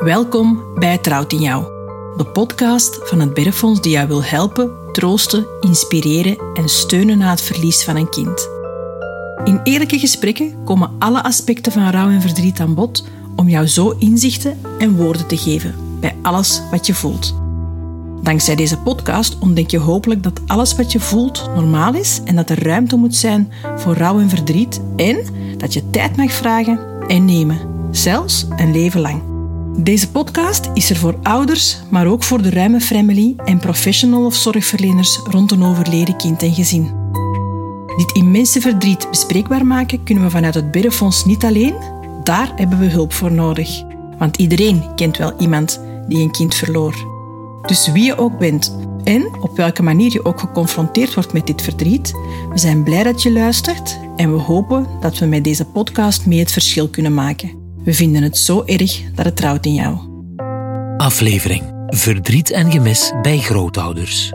Welkom bij Trouwt in Jou, de podcast van het Berrefonds die jou wil helpen, troosten, inspireren en steunen na het verlies van een kind. In eerlijke gesprekken komen alle aspecten van rouw en verdriet aan bod om jou zo inzichten en woorden te geven bij alles wat je voelt. Dankzij deze podcast ontdek je hopelijk dat alles wat je voelt normaal is en dat er ruimte moet zijn voor rouw en verdriet en dat je tijd mag vragen en nemen, zelfs een leven lang. Deze podcast is er voor ouders, maar ook voor de ruime family en professional of zorgverleners rond een overleden kind en gezin. Dit immense verdriet bespreekbaar maken kunnen we vanuit het Biddenfonds niet alleen. Daar hebben we hulp voor nodig. Want iedereen kent wel iemand die een kind verloor. Dus wie je ook bent en op welke manier je ook geconfronteerd wordt met dit verdriet, we zijn blij dat je luistert en we hopen dat we met deze podcast mee het verschil kunnen maken. We vinden het zo erg dat het trouwt in jou. Aflevering Verdriet en gemis bij grootouders.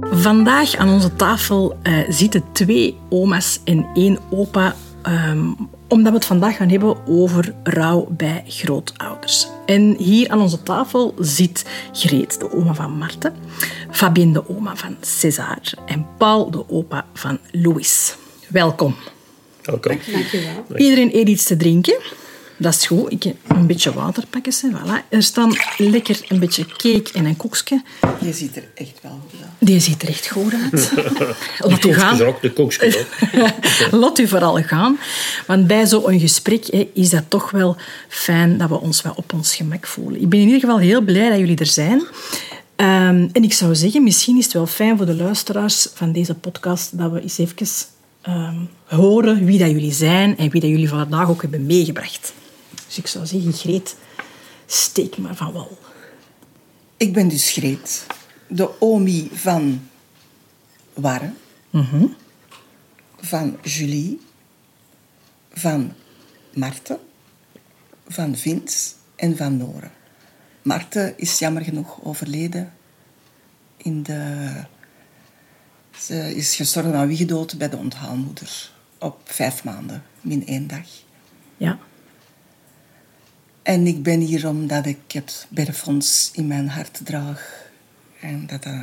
Vandaag aan onze tafel uh, zitten twee oma's en één opa, um, omdat we het vandaag gaan hebben over rouw bij grootouders. En hier aan onze tafel zit Greet, de oma van Marten, Fabien, de oma van César en Paul, de opa van Louis. Welkom. Welkom. Dankjewel. Iedereen eet iets te drinken. Dat is goed. Ik een beetje water pakken. Voilà. Er staan lekker een beetje cake en een koekje. Je ziet er echt wel goed uit. Die ziet er echt goed uit. Laat de u gaan. Ook, de koekjes ook. Laat u vooral gaan. Want bij zo'n gesprek hè, is dat toch wel fijn dat we ons wel op ons gemak voelen. Ik ben in ieder geval heel blij dat jullie er zijn. Um, en ik zou zeggen, misschien is het wel fijn voor de luisteraars van deze podcast dat we eens even um, horen wie dat jullie zijn en wie dat jullie vandaag ook hebben meegebracht. Dus ik zou zeggen, Greet, steek maar van wal. Ik ben dus Greet, de omi van Warre, Mm van Julie, van Marten, van Vince en van Nore. Marten is jammer genoeg overleden in de... Ze is gestorven aan wiegedood bij de onthaalmoeder op vijf maanden, min één dag. Ja. En ik ben hier omdat ik het Berfonds in mijn hart draag. En dat dat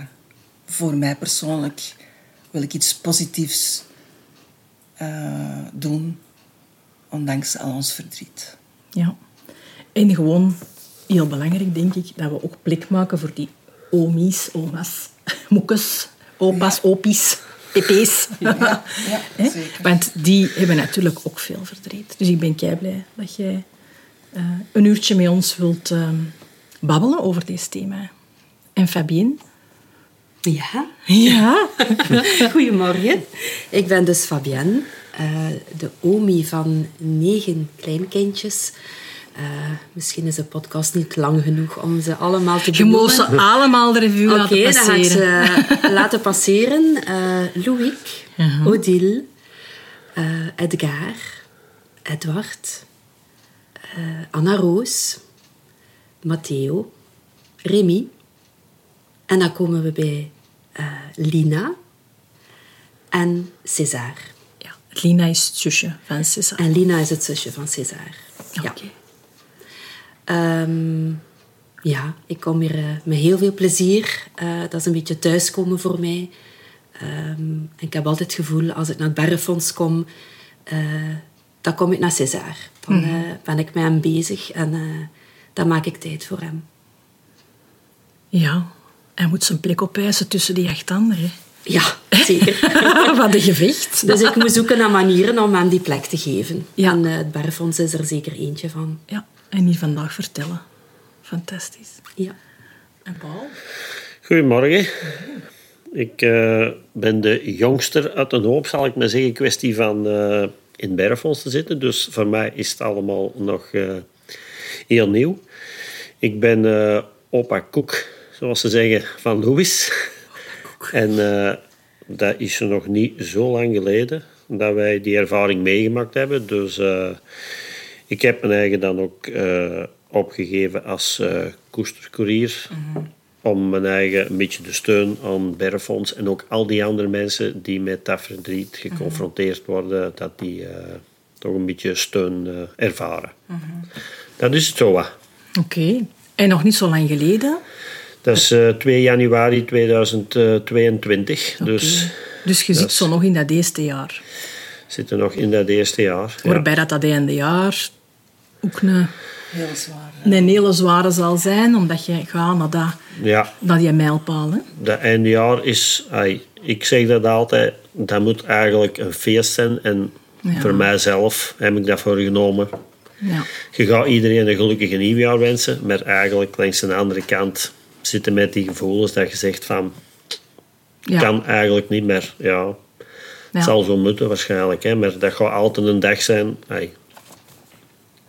voor mij persoonlijk wil ik iets positiefs uh, doen, ondanks al ons verdriet. Ja. En gewoon, heel belangrijk denk ik, dat we ook plek maken voor die omies, oma's, moekes, opa's, ja. opies, pp's. Ja, ja zeker. Want die hebben natuurlijk ook veel verdriet. Dus ik ben kei blij dat jij uh, een uurtje met ons wilt uh, babbelen over deze thema. En Fabienne? Ja. Ja. Goedemorgen. Ik ben dus Fabienne, uh, de omi van negen kleinkindjes. Uh, misschien is de podcast niet lang genoeg om ze allemaal te benoemen. Je moet ze allemaal de revue Oké, laten dan ga ik passeren. ze laten passeren. Uh, Louis, Uh-huh. Odile, Edgar, Edward, Anna Roos, Matteo, Remy. En dan komen we bij Lina en César. Ja, Lina is het zusje van César. En Lina is het zusje van César. Oké. Ja. Um, ja, ik kom hier uh, met heel veel plezier. Uh, dat is een beetje thuiskomen voor mij. Um, ik heb altijd het gevoel, als ik naar het Berrefonds kom, uh, dan kom ik naar César. Dan mm. ben ik met hem bezig en dan maak ik tijd voor hem. Ja, hij moet zijn plek opeisen tussen die acht anderen. Ja, zeker. Wat een gevecht. Dus ik moet zoeken naar manieren om hem die plek te geven. Ja. En het Berrefonds is er zeker eentje van. Ja, en die vandaag vertellen. Fantastisch. Ja. En Paul? Goedemorgen. Ik uh, ben de jongster uit een hoop, zal ik maar zeggen. Kwestie van uh, in Berrefonds te zitten. Dus voor mij is het allemaal nog uh, heel nieuw. Ik ben opa Koek, zoals ze zeggen, van Louis. En uh, dat is nog niet zo lang geleden dat wij die ervaring meegemaakt hebben. Dus uh, ik heb mijn eigen dan ook uh, opgegeven als koestercourier. Mhm. Om mijn eigen een beetje de steun aan Berfonds en ook al die andere mensen die met dat verdriet geconfronteerd Mhm. worden, dat die toch een beetje steun ervaren. Mhm. Dat is het zo wat. Oké. En nog niet zo lang geleden. Dat is eh 2 januari 2022. Dus Dus je zit zo nog in dat eerste jaar. Zitten nog in dat eerste jaar. Ja. Waarbij dat, dat einde jaar ook een, Heel zwaar. hè. een hele zware zal zijn, omdat je gaat naar, dat, ja, naar die mijlpaal. Hè? dat eindejaar is... ik zeg dat altijd, dat moet eigenlijk een feest zijn. En Ja. voor mijzelf heb ik dat voorgenomen. Ja. Je gaat iedereen een gelukkige nieuwjaar wensen, maar eigenlijk langs de andere kant zitten met die gevoelens dat je zegt van... Ja. kan eigenlijk niet meer. Ja. Het zal zo moeten waarschijnlijk, hè, maar dat gaat altijd een dag zijn. ai,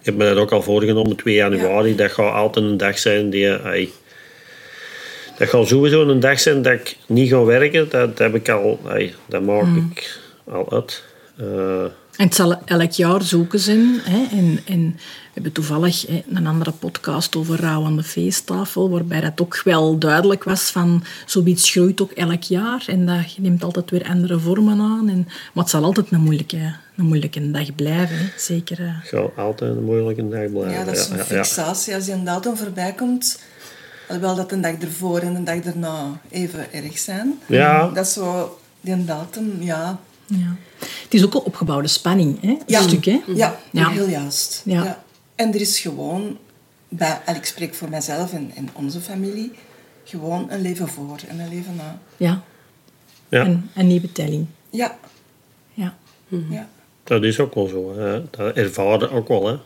ik heb me dat ook al voorgenomen, 2 januari. Dat gaat altijd een dag zijn die... ai, dat gaat sowieso een dag zijn dat ik niet ga werken. Dat heb ik al... ai, dat maak Mm. ik al uit. Eh, En het zal elk jaar zoeken zijn. Hè? En, en we hebben toevallig hè, een andere podcast over rouw aan de feesttafel, waarbij dat ook wel duidelijk was van zoiets groeit ook elk jaar en dat neemt altijd weer andere vormen aan. En, maar het zal altijd een moeilijke, een moeilijke dag blijven. Hè? Zeker. eh. het gaat altijd een moeilijke dag blijven. Ja, dat is een ja, ja. fixatie. Als die een datum voorbij komt, alhoewel dat een dag ervoor en een dag erna even erg zijn. Ja. Dat is zo, die datum, ja. Ja. Het is ook een opgebouwde spanning, hè? een Ja. stuk. Hè? Ja, Ja. heel juist. Ja. En er is gewoon, bij, en ik spreek voor mezelf en, en onze familie, gewoon een leven voor en een leven na. Ja. Ja. En een nieuwe telling. Ja, Ja. ja. Dat is ook wel zo. Hè. Dat ervaar je ook wel. Hè.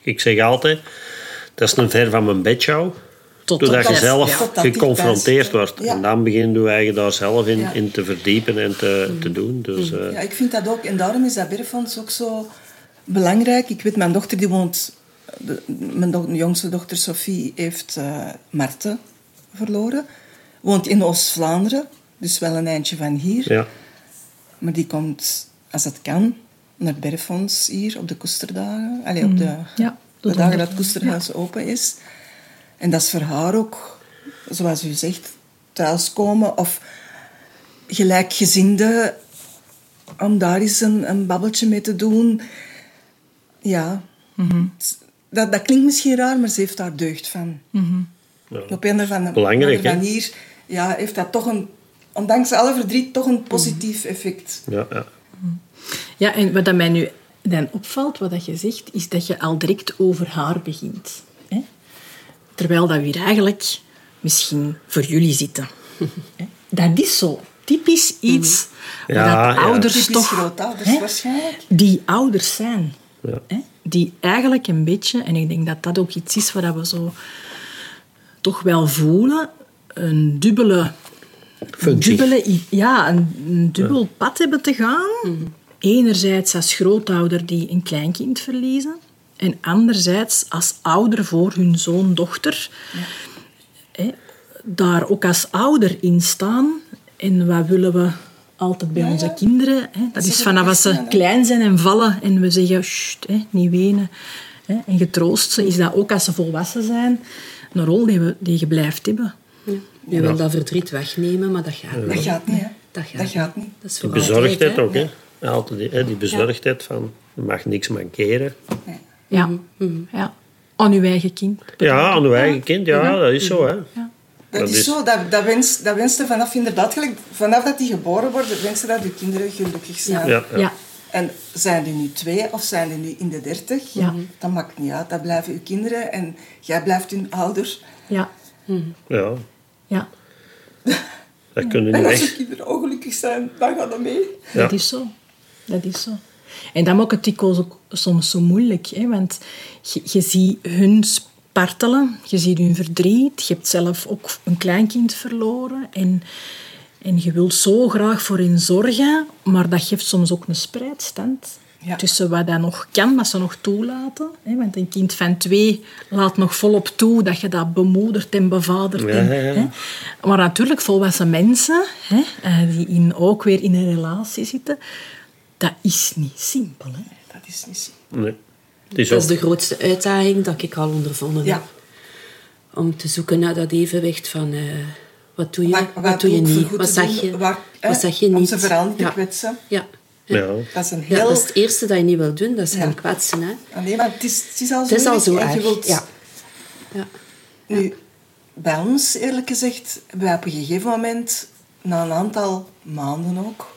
Ik zeg altijd, dat is een ver van mijn bedshow. Tot Doordat je zelf geconfronteerd wordt. En dan begin je eigen daar zelf in, Ja. in te verdiepen en te, te doen. Dus, eh, Ja, ik vind dat ook. En daarom is dat Berfonds ook zo belangrijk. Ik weet, mijn dochter die woont... de- mijn do- jongste dochter Sophie heeft eh Marten verloren. Woont in Oost-Vlaanderen. Dus wel een eindje van hier. ja. Maar die komt, als het kan, naar Berfonds hier op de koesterdagen. Allee, op de, Mm. Ja, de de dagen dat het koesterhuis open is. En dat is voor haar ook, zoals u zegt, thuiskomen of gelijkgezinde om daar eens een, een babbeltje mee te doen. Ja, Mhm. dat, dat klinkt misschien raar, maar ze heeft daar deugd van. Ja. Op een of andere manier ja, heeft dat toch een, ondanks alle verdriet, toch een positief effect. Ja, ja. Ja, en wat mij nu dan opvalt, wat dat je zegt, is dat je al direct over haar begint. Terwijl dat we hier eigenlijk misschien voor jullie zitten. Hè? Dat is zo typisch iets Ja, waar ja. dat ouders toch... grootouders hè, waarschijnlijk. Die ouders zijn. Ja. Hè? Die eigenlijk een beetje, en ik denk dat dat ook iets is wat we zo toch wel voelen, een dubbele Functie. dubbele, ja, een, een dubbel pad hebben te gaan. Enerzijds als grootouder die een kleinkind verliezen. En anderzijds als ouder voor hun zoon, dochter. Hè, daar ook als ouder in staan. En wat willen we altijd bij Ja, onze ja. kinderen? Hè? Dat is vanaf als ze klein zijn en vallen en we zeggen, "Sst, hè, niet wenen. Hè? En getroost ze, is dat ook als ze volwassen zijn een rol die, we, die je blijft hebben. Je wil dat verdriet wegnemen, maar dat gaat Dat niet. gaat niet, hè. Dat gaat, Dat gaat niet. Dat is Die bezorgdheid altijd, ook, hè. Altijd, die- hè, die bezorgdheid van, er mag niks mankeren. Ja. Mhm, ja. Aan uw eigen kind. Ja, aan uw eigen kind, ja, dat is zo, hè. Dat, Dat is, is- zo, dat, dat, wenst, dat wenst er vanaf inderdaad, gelijk, vanaf dat die geboren worden, wensen dat de kinderen gelukkig zijn. Ja, ja. Ja. En zijn die nu twee of zijn die nu in de dertig, Ja. dat maakt niet uit. Dat blijven uw kinderen en jij blijft hun ouder. Ja. ja. Ja. Dat kunnen En niet als weg. de kinderen ongelukkig zijn, dan gaat dat mee. Ja. Dat is zo. Dat is zo. En dat maakt het dikwijls ook soms zo moeilijk. Hè? Want je, je ziet hun spartelen, je ziet hun verdriet. Je hebt zelf ook een kleinkind verloren. En, en je wilt zo graag voor hen zorgen. Maar dat geeft soms ook een spreidstand. Ja. Tussen wat dat nog kan, wat ze nog toelaten. Hè? Want een kind van twee laat nog volop toe dat je dat bemoedert en bevadert. en, Ja, ja, ja. Hè? Maar natuurlijk, volwassen mensen, hè, eh, die in, ook weer in een relatie zitten, dat is niet simpel. Hè? Dat is niet zo. Nee. Het is Dat is ook, de grootste uitdaging dat ik al ondervonden Ja. heb. Om te zoeken naar dat evenwicht van... eh, wat doe je, Wat- wat, wat doe je niet? Wat zeg je, Waar- wat zeg je om niet? ze vooral niet te ja. kwetsen. Ja. ja. Dat is een Ja, heel... dat is het eerste dat je niet wil doen, dat is Ja. gaan kwetsen. Hè. Ah, nee, maar het is, het is al zo. Het is al zo erg. Wilt ja. ja. Nu, bij ons, eerlijk gezegd, hebben op een gegeven moment, na een aantal maanden ook,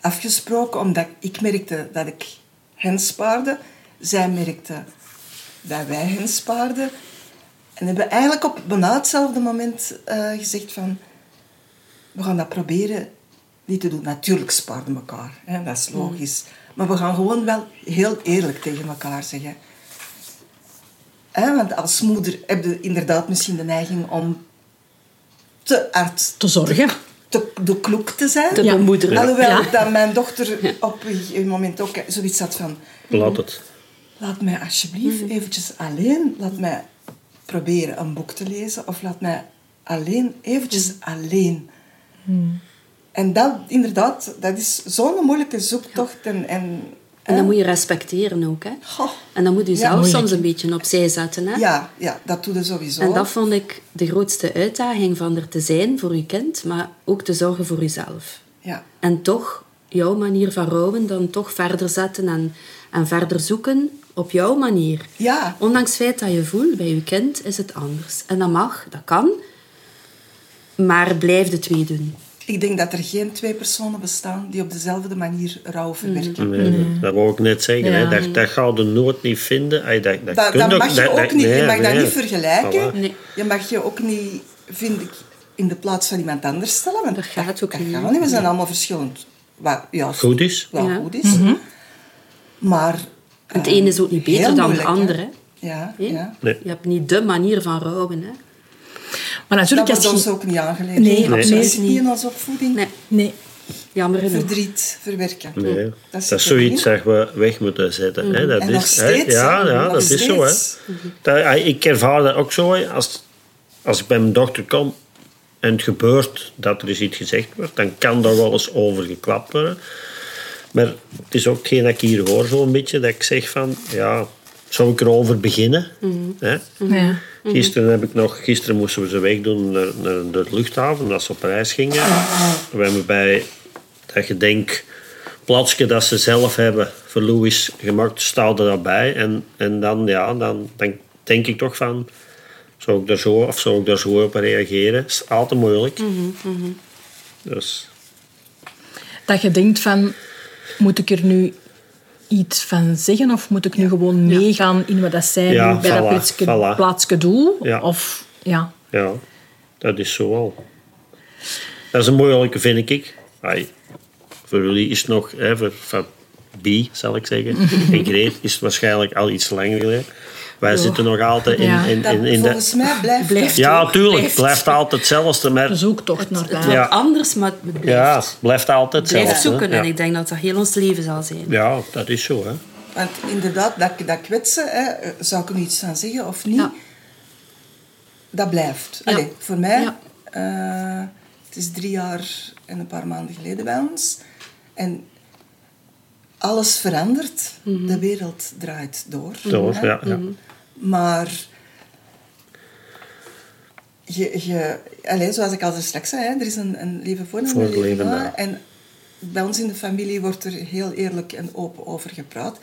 afgesproken, omdat ik merkte dat ik hen spaarde. Zij merkte dat wij hen spaarden. En hebben eigenlijk op bijna hetzelfde moment eh, gezegd van... We gaan dat proberen niet te doen. Natuurlijk spaarden we elkaar. Hè, dat is logisch. Maar we gaan gewoon wel heel eerlijk tegen elkaar zeggen. Hè, want als moeder heb je inderdaad misschien de neiging om te hard Te zorgen. te, de kloek te zijn. Te bemoederen. Alhoewel Ja. dat mijn dochter op een gegeven moment ook zoiets had van... Laat het. Laat mij alsjeblieft eventjes alleen... Laat mij proberen een boek te lezen. Of laat mij alleen, eventjes alleen. En dat, inderdaad, dat is zo'n moeilijke zoektocht. En, en, En dat moet je respecteren ook. Hè? Goh. En dan moet je zelf soms een beetje opzij zetten. Hè? Ja, ja, dat doe je sowieso. En dat vond ik de grootste uitdaging van er te zijn voor je kind, maar ook te zorgen voor jezelf. Ja. En toch jouw manier van rouwen dan toch verder zetten en, en verder zoeken op jouw manier. Ja. Ondanks het feit dat je voelt, bij je kind is het anders. En dat mag, dat kan. Maar blijf de twee doen. Ik denk dat er geen twee personen bestaan die op dezelfde manier rouw verwerken. Nee, Dat wou ik net zeggen. Ja. Hè. Dat, dat ga je nooit niet vinden. Ay, Dat, dat, Dat, kun dat je mag je dat- ook dat- niet. nee, je mag dat nee. niet vergelijken. Voilà. Je mag je ook niet, vind ik, in de plaats van iemand anders stellen. Want Dat gaat ook dat niet. We zijn allemaal verschillend. Wat juist Goed is. wel Ja. goed is. Maar... Het een is ook niet beter dan het andere. Ja, ja. Nee. Je hebt niet de manier van rouwen. Hè? Maar natuurlijk, Dat als wordt ons ook niet aangeleerd. Nee, dat absoluut niet in onze opvoeding. Nee, Nee. jammer genoeg. Verdriet verwerken. Nee, Dat dat, is erin. zoiets dat we weg moeten zetten. Hè. Dat En is, nog steeds, Hè. Ja, ja Nog dat is zo. Hè. Dat, ik ervaar dat ook zo. Hè. Als, als ik bij mijn dochter kom en het gebeurt dat er eens iets gezegd wordt, dan kan daar wel eens over geklapt worden. Maar het is ook hetgeen dat ik hier hoor, zo'n beetje, dat ik zeg van, ja, zou ik erover beginnen? Hè? Ja. Gisteren, heb ik nog, gisteren moesten we ze wegdoen naar, naar de luchthaven, als ze op reis gingen. We hebben bij dat gedenkplaatsje dat ze zelf hebben voor Louis gemaakt, staat er daarbij. En, en dan, ja, dan, dan denk ik toch van, zou ik daar zo of zou ik daar zo op reageren? is altijd moeilijk. Dus, Dat je denkt van, moet ik er nu iets van zeggen of moet ik nu gewoon meegaan in wat dat zij Ja, nu bij voilà, dat plaatsje, voilà. plaatsje doen? Ja. Of, ja. ja, dat is zo wel. Dat is een moeilijke, vind ik. Ai, voor jullie is het nog, hè, voor, voor B, zal ik zeggen, en Greet is het waarschijnlijk al iets langer geleden. Wij zitten nog altijd in, Ja. in, Dat, in, in de... volgens mij blijft, Blijft. Ja, ook, tuurlijk, het blijft. blijft altijd hetzelfde, maar De zoektocht naar daar. Ja. anders, maar het blijft. ja, het blijft altijd Blijf hetzelfde. zoeken hè. en ik denk dat dat heel ons leven zal zijn. ja, dat is zo. Hè. Want inderdaad, dat, dat kwetsen, hè, zou ik er iets aan zeggen of niet, Ja. dat blijft. Ja. Allee, voor mij, Ja. eh, het is drie jaar en een paar maanden geleden bij ons. En alles verandert. Mhm. De wereld draait door. Door, hè. ja, ja. Maar je, je, allez, zoals ik al zo straks zei, hè, er is een, een leven voor en Voor een het leven leven na. na. En bij ons in de familie wordt er heel eerlijk en open over gepraat.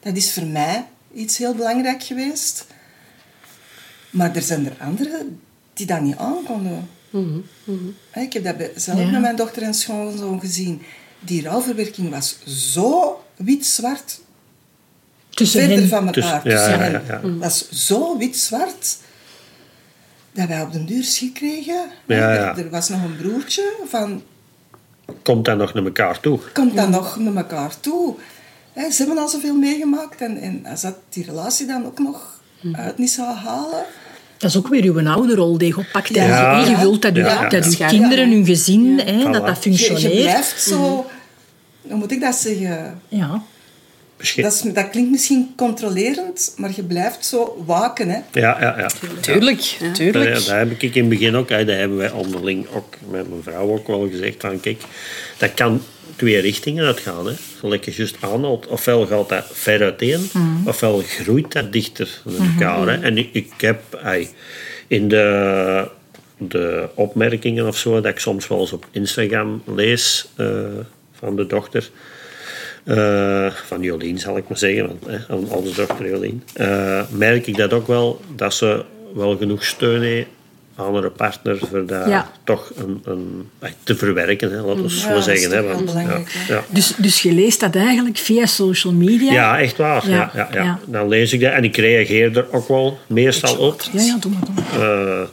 Dat is voor mij iets heel belangrijk geweest. Maar er zijn er anderen die dat niet aankonden. Hè, Ik heb dat zelf Ja. met mijn dochter en schoonzoon gezien. Die rouwverwerking was zo wit-zwart Tussen verder hen. van elkaar. Tussen- ja, tussen ja, hen. ja, ja. Dat is zo wit-zwart dat wij op den duur schik kregen. Ja, Er- ja. Er, was nog een broertje van, Komt dan nog naar elkaar toe? komt dan nog naar elkaar toe? Hè, ze hebben al zoveel meegemaakt en, en als dat die relatie dan ook nog uit niet zou halen... Dat is ook weer uw ouderrol die je oppakt. Ja. Ja. Je, je wilt dat, uw- Ja. dat uw kinderen, hun gezin, hè, Voilà. dat dat Je, je functioneert. blijft zo... Hoe moet ik dat zeggen? Ja. Dat, is, dat klinkt misschien controlerend, maar je blijft zo waken. Hè? Ja, ja, ja. Tuurlijk, Dat, tuurlijk. dat heb ik in het begin ook, dat hebben wij onderling ook met mijn vrouw ook wel gezegd van kijk, dat kan twee richtingen uitgaan. Hè. Je juist aanhaalt. Ofwel gaat dat ver uiteen, ofwel groeit dat dichter naar elkaar. Hè. En ik, ik heb in de, de opmerkingen of zo, dat ik soms wel eens op Instagram lees eh, van de dochter, eh, van Jolien zal ik maar zeggen, want, hè, aan onze dochter Jolien, eh, merk ik dat ook wel, dat ze wel genoeg steun heeft aan haar partner voor dat Ja. toch een, een, eh, te verwerken, hè, laten we Ja, zo zeggen. Hè, want, ja. Dus, dus je leest dat eigenlijk via social media? Ja, echt waar. Ja, Ja. Dan lees ik dat en ik reageer er ook wel meestal op. ja, ja, doe maar, doe maar.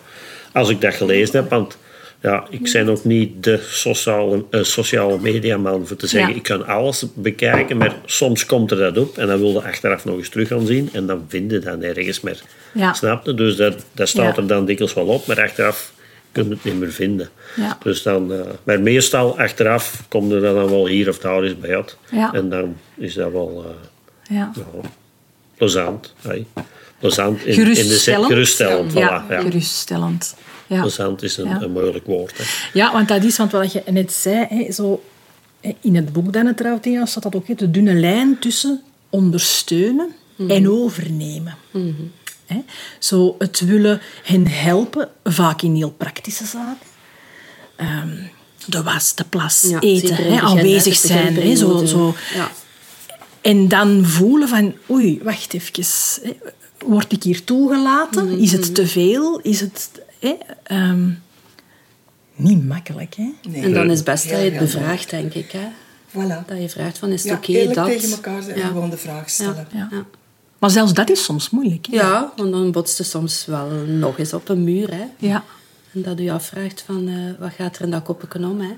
als ik dat gelezen heb. Want ja, ik ben ook niet de sociale, eh, sociale mediaman voor te zeggen Ja. ik kan alles bekijken, maar soms komt er dat op en dan wil je achteraf nog eens terug gaan zien en dan vind je dat nergens meer. Ja. Snap je? Dus dat, dat staat Ja. er dan dikwijls wel op, maar achteraf kun je het niet meer vinden. Ja. Dus dan, eh, maar meestal achteraf komt er dan wel hier of daar eens bij uit. En dan is dat wel eh, Ja. ja, plezant. hey. Plezant in, in de Geruststellend. zin- geruststellend. Voilà, geruststellend. Ja. Plezant is een, Ja. een moeilijk woord. Hè. ja, want dat is, want wat je net zei, hè, zo, in het boek dan het trouwthema staat dat ook, hè, de dunne lijn tussen ondersteunen en overnemen. Hè? Zo het willen hen helpen, vaak in heel praktische zaken. Ehm, de was, de plas, Ja, eten, in hè, begin, aanwezig zijn. Hè, zo, zo. Ja. En dan voelen van, oei, wacht even. hè, Word ik hier toegelaten? Mhm, Is het te veel? Is het... Hè, ehm, niet makkelijk, hè? Nee. En dan is het best dat je het bevraagt, denk ik. Hè? Voilà. Dat je vraagt van, is het Ja, oké eerlijk dat... tegen elkaar zijn en gewoon de vraag stellen. Ja. Ja. Maar zelfs dat is soms moeilijk. Hè? Ja, want dan botst je soms wel nog eens op een muur. Hè? Ja. En dat je je afvraagt van, eh, wat gaat er in dat koppetje om? Hè?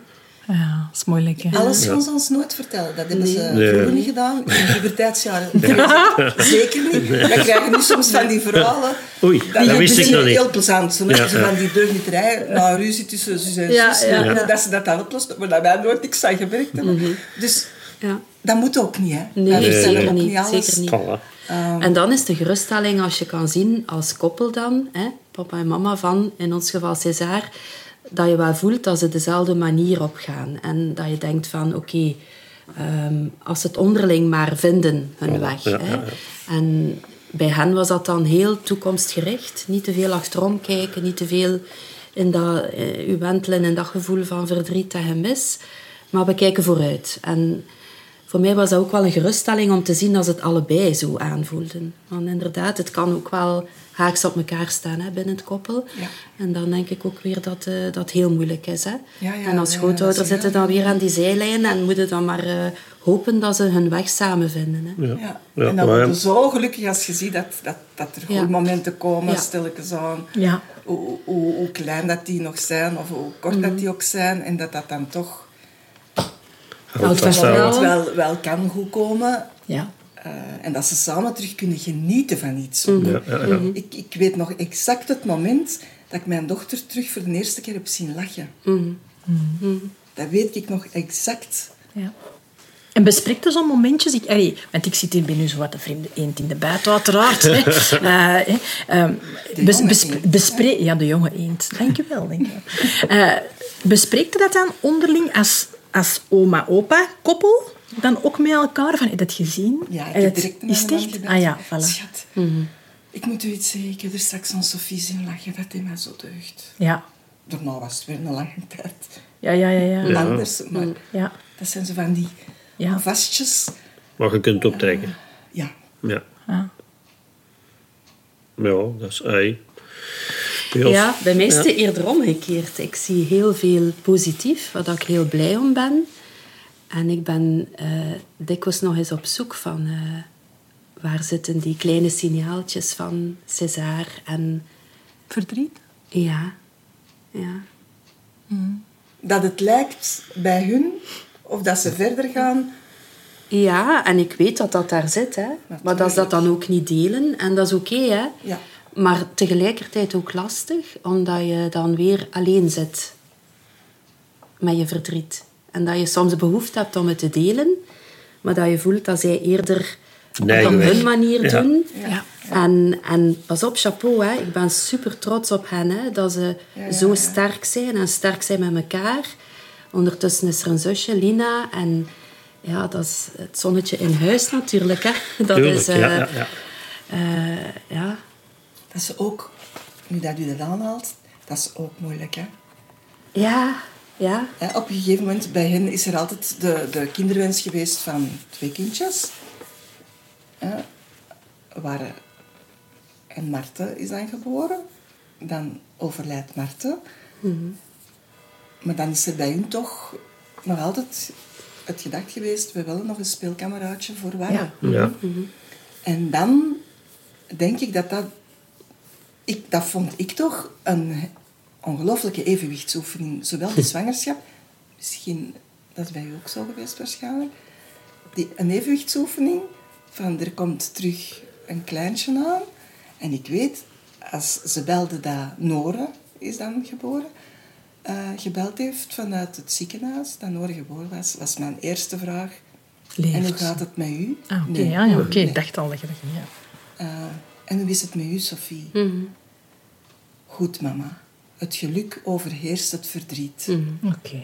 Ja, dat is moeilijk, hè? Alles gaan ze ons nooit vertellen. Dat hebben ze Nee. vroeger niet gedaan. In de puberteitsjaren zeker niet. We krijgen nu soms van die verhalen. Oei, dat wist ik nog niet. heel plezant. Zo, Ja, ja. van die deugnieterij, nou, ruzie tussen zus en Ja, zus. ja, ja. Dat ze dat dan oplost, maar dat wij nooit niks aan gewerkt hebben. Dus Ja. dat moet ook niet, hè. Nee, vertellen zeker ook niet, alles. zeker niet. Voilà. En dan is de geruststelling als je kan zien als koppel dan, hè, papa en mama van, in ons geval César, dat je wel voelt dat ze dezelfde manier opgaan. En dat je denkt van, oké, ehm, als ze het onderling maar vinden, hun weg. ja, hè. ja, En bij hen was dat dan heel toekomstgericht. Niet te veel achterom kijken, niet te veel in dat, eh, u wentelen in dat gevoel van verdriet en gemis. Maar we kijken vooruit. En voor mij was dat ook wel een geruststelling om te zien dat ze het allebei zo aanvoelden. Want inderdaad, het kan ook wel haaks op elkaar staan hè, binnen het koppel. Ja. En dan denk ik ook weer dat eh, dat heel moeilijk is. Hè. Ja, ja, en als is zitten dan weer aan die zijlijn en moeten dan maar eh, hopen dat ze hun weg samen vinden. Hè. Ja. En dan maar- word je zo gelukkig als je ziet dat, dat, dat er goede Ja. momenten komen, Ja. stilletjes aan. Ja. Hoe, hoe, hoe klein dat die nog zijn, of hoe kort dat die ook zijn. En dat dat dan toch Houd vast vast wel. wel, wel kan goed komen. Ja. Eh, en dat ze samen terug kunnen genieten van iets. ook. Ja, ja, ja. Ik, ik weet nog exact het moment dat ik mijn dochter terug voor de eerste keer heb zien lachen. Dat weet ik nog exact. ja. En bespreekt er zo'n momentjes? Ik, allee, want ik zit hier bij nu zo wat de vreemde eend in de buit, uiteraard. Hè. Eh. Ehm, bes- jonge besp- eend. bespre- ja, de jonge eend. Dank je wel. Dank je. Eh, bespreekt u dat dan onderling als, als oma-opa-koppel? Dan ook met elkaar? Van, heb je dat gezien? Ja, ik Heb heb direct Is het man echt? Ah ja, voilà. Schat, ik moet u iets zeggen. Ik heb er straks aan Sofie zien lachen. Dat deed mij zo deugd. Ja. Daarna was het weer een lange tijd. Ja, ja, ja. ja. Anders, maar ja. dat zijn zo van die Ja. vastjes. Wat je kunt optrekken. Ja, Ja. Ja. Ja, dat is ei. Ja, bij mij is het eerder omgekeerd. Ik zie heel veel positief, waar ik heel blij om ben. En ik ben eh, dikwijls nog eens op zoek van... eh, waar zitten die kleine signaaltjes van César en... Verdriet? Ja, ja. dat het lijkt bij hun, of dat ze verder gaan. Ja, en ik weet dat dat daar zit, hè. Maar dat ze dat dan ook niet delen. En dat is oké, hè. Ja. Maar tegelijkertijd ook lastig, omdat je dan weer alleen zit met je verdriet. En dat je soms behoefte hebt om het te delen, maar dat je voelt dat zij eerder Neigen op hun manier Ja. doen. Ja. En, en pas op, chapeau, hè. ik ben super trots op hen, hè, dat ze ja, zo ja. sterk zijn en sterk zijn met elkaar. Ondertussen is er een zusje, Lina, en ja, dat is het zonnetje in huis natuurlijk. Hè. Dat Tuurlijk, is, eh, ja, ja, ja. eh, ja, Dat is ook, nu dat u dat aanhaalt, dat is ook moeilijk, hè. Ja, Ja? Op een gegeven moment, bij hen is er altijd de, de kinderwens geweest van twee kindjes. Hè, waar, en Marten is dan geboren. Dan overlijdt Marten. Maar dan is er bij hun toch nog altijd het gedacht geweest... we willen nog een speelkameraadje voor Warren. Ja. Ja. En dan denk ik dat dat... Ik, dat vond ik toch een ongelooflijke evenwichtsoefening. Zowel de zwangerschap... Misschien, dat is bij u ook zo geweest waarschijnlijk. Die, een evenwichtsoefening van er komt terug een kleintje aan. En ik weet, als ze belde dat Nore is dan geboren... eh, gebeld heeft vanuit het ziekenhuis, dat Nore geboren was, was mijn eerste vraag... En hoe gaat het met u? Ah, oké, Nee. ja, ja, oké. Nee. Ik dacht al dat je dat ging, ja. Eh, en hoe is het met u, Sophie? Goed, mama. Het geluk overheerst het verdriet. Oké.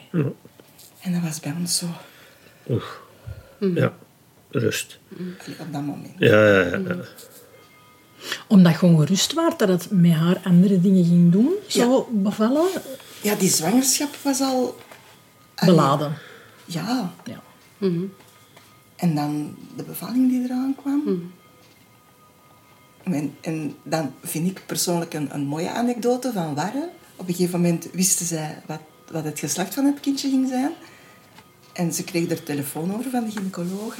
En dat was bij ons zo, Oef. Ja. Rust. allee, op dat moment. Ja, ja, ja. ja. Omdat je gewoon gerust was dat het met haar andere dingen ging doen, zo bevallen, Ja, die zwangerschap was al... allee, beladen. Ja. Ja. En dan de bevalling die eraan kwam. En, en dan vind ik persoonlijk een, een mooie anekdote van Warre. Op een gegeven moment wisten zij wat, wat het geslacht van het kindje ging zijn. En ze kreeg er telefoon over van de gynaecoloog.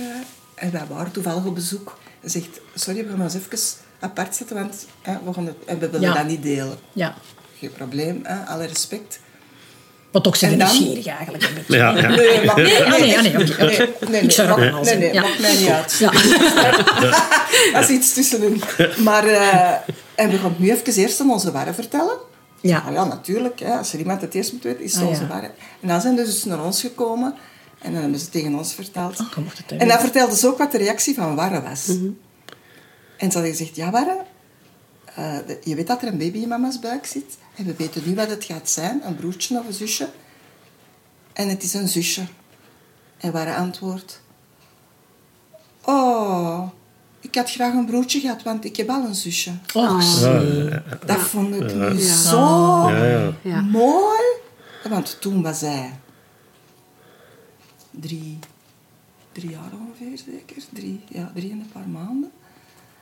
En wij waren toevallig op bezoek. Ze zegt, sorry, we gaan ons even apart zetten, want hè, we, gaan het, en we willen Ja. dat niet delen. ja. Geen probleem, hè, alle respect. Wat ook zijn nieuwsgierig eigenlijk een beetje. Ja, ja. Nee, mag, Nee, ah, nee, ah, nee, nee, nee, Ik zou nee, dat nee, zeggen. nee, Ja. maakt mij niet uit. Ja. Dat is iets tussenin. Maar, eh, en we gaan het nu even eerst aan onze warren vertellen. Ja. Nou ja, natuurlijk. Hè, als er iemand het eerst moet weten, is het Ah, onze ja. warren. En dan zijn ze dus naar ons gekomen. En dan hebben ze tegen ons verteld. Oh, het en dan vertelden ze ook wat de reactie van Warren was. Mhm. En ze hadden gezegd, ja Warren, eh, de- je weet dat er een baby in mama's buik zit. En we weten nu wat het gaat zijn, een broertje of een zusje. En het is een zusje. En Warren antwoordt, oh, ik had graag een broertje gehad, want ik heb al een zusje. Och, zie. Dat vond ik nu Ja. zo Ja, ja. Ja. mooi. Want toen was hij drie, drie jaar ongeveer, zeker. Drie, ja, drie en een paar maanden.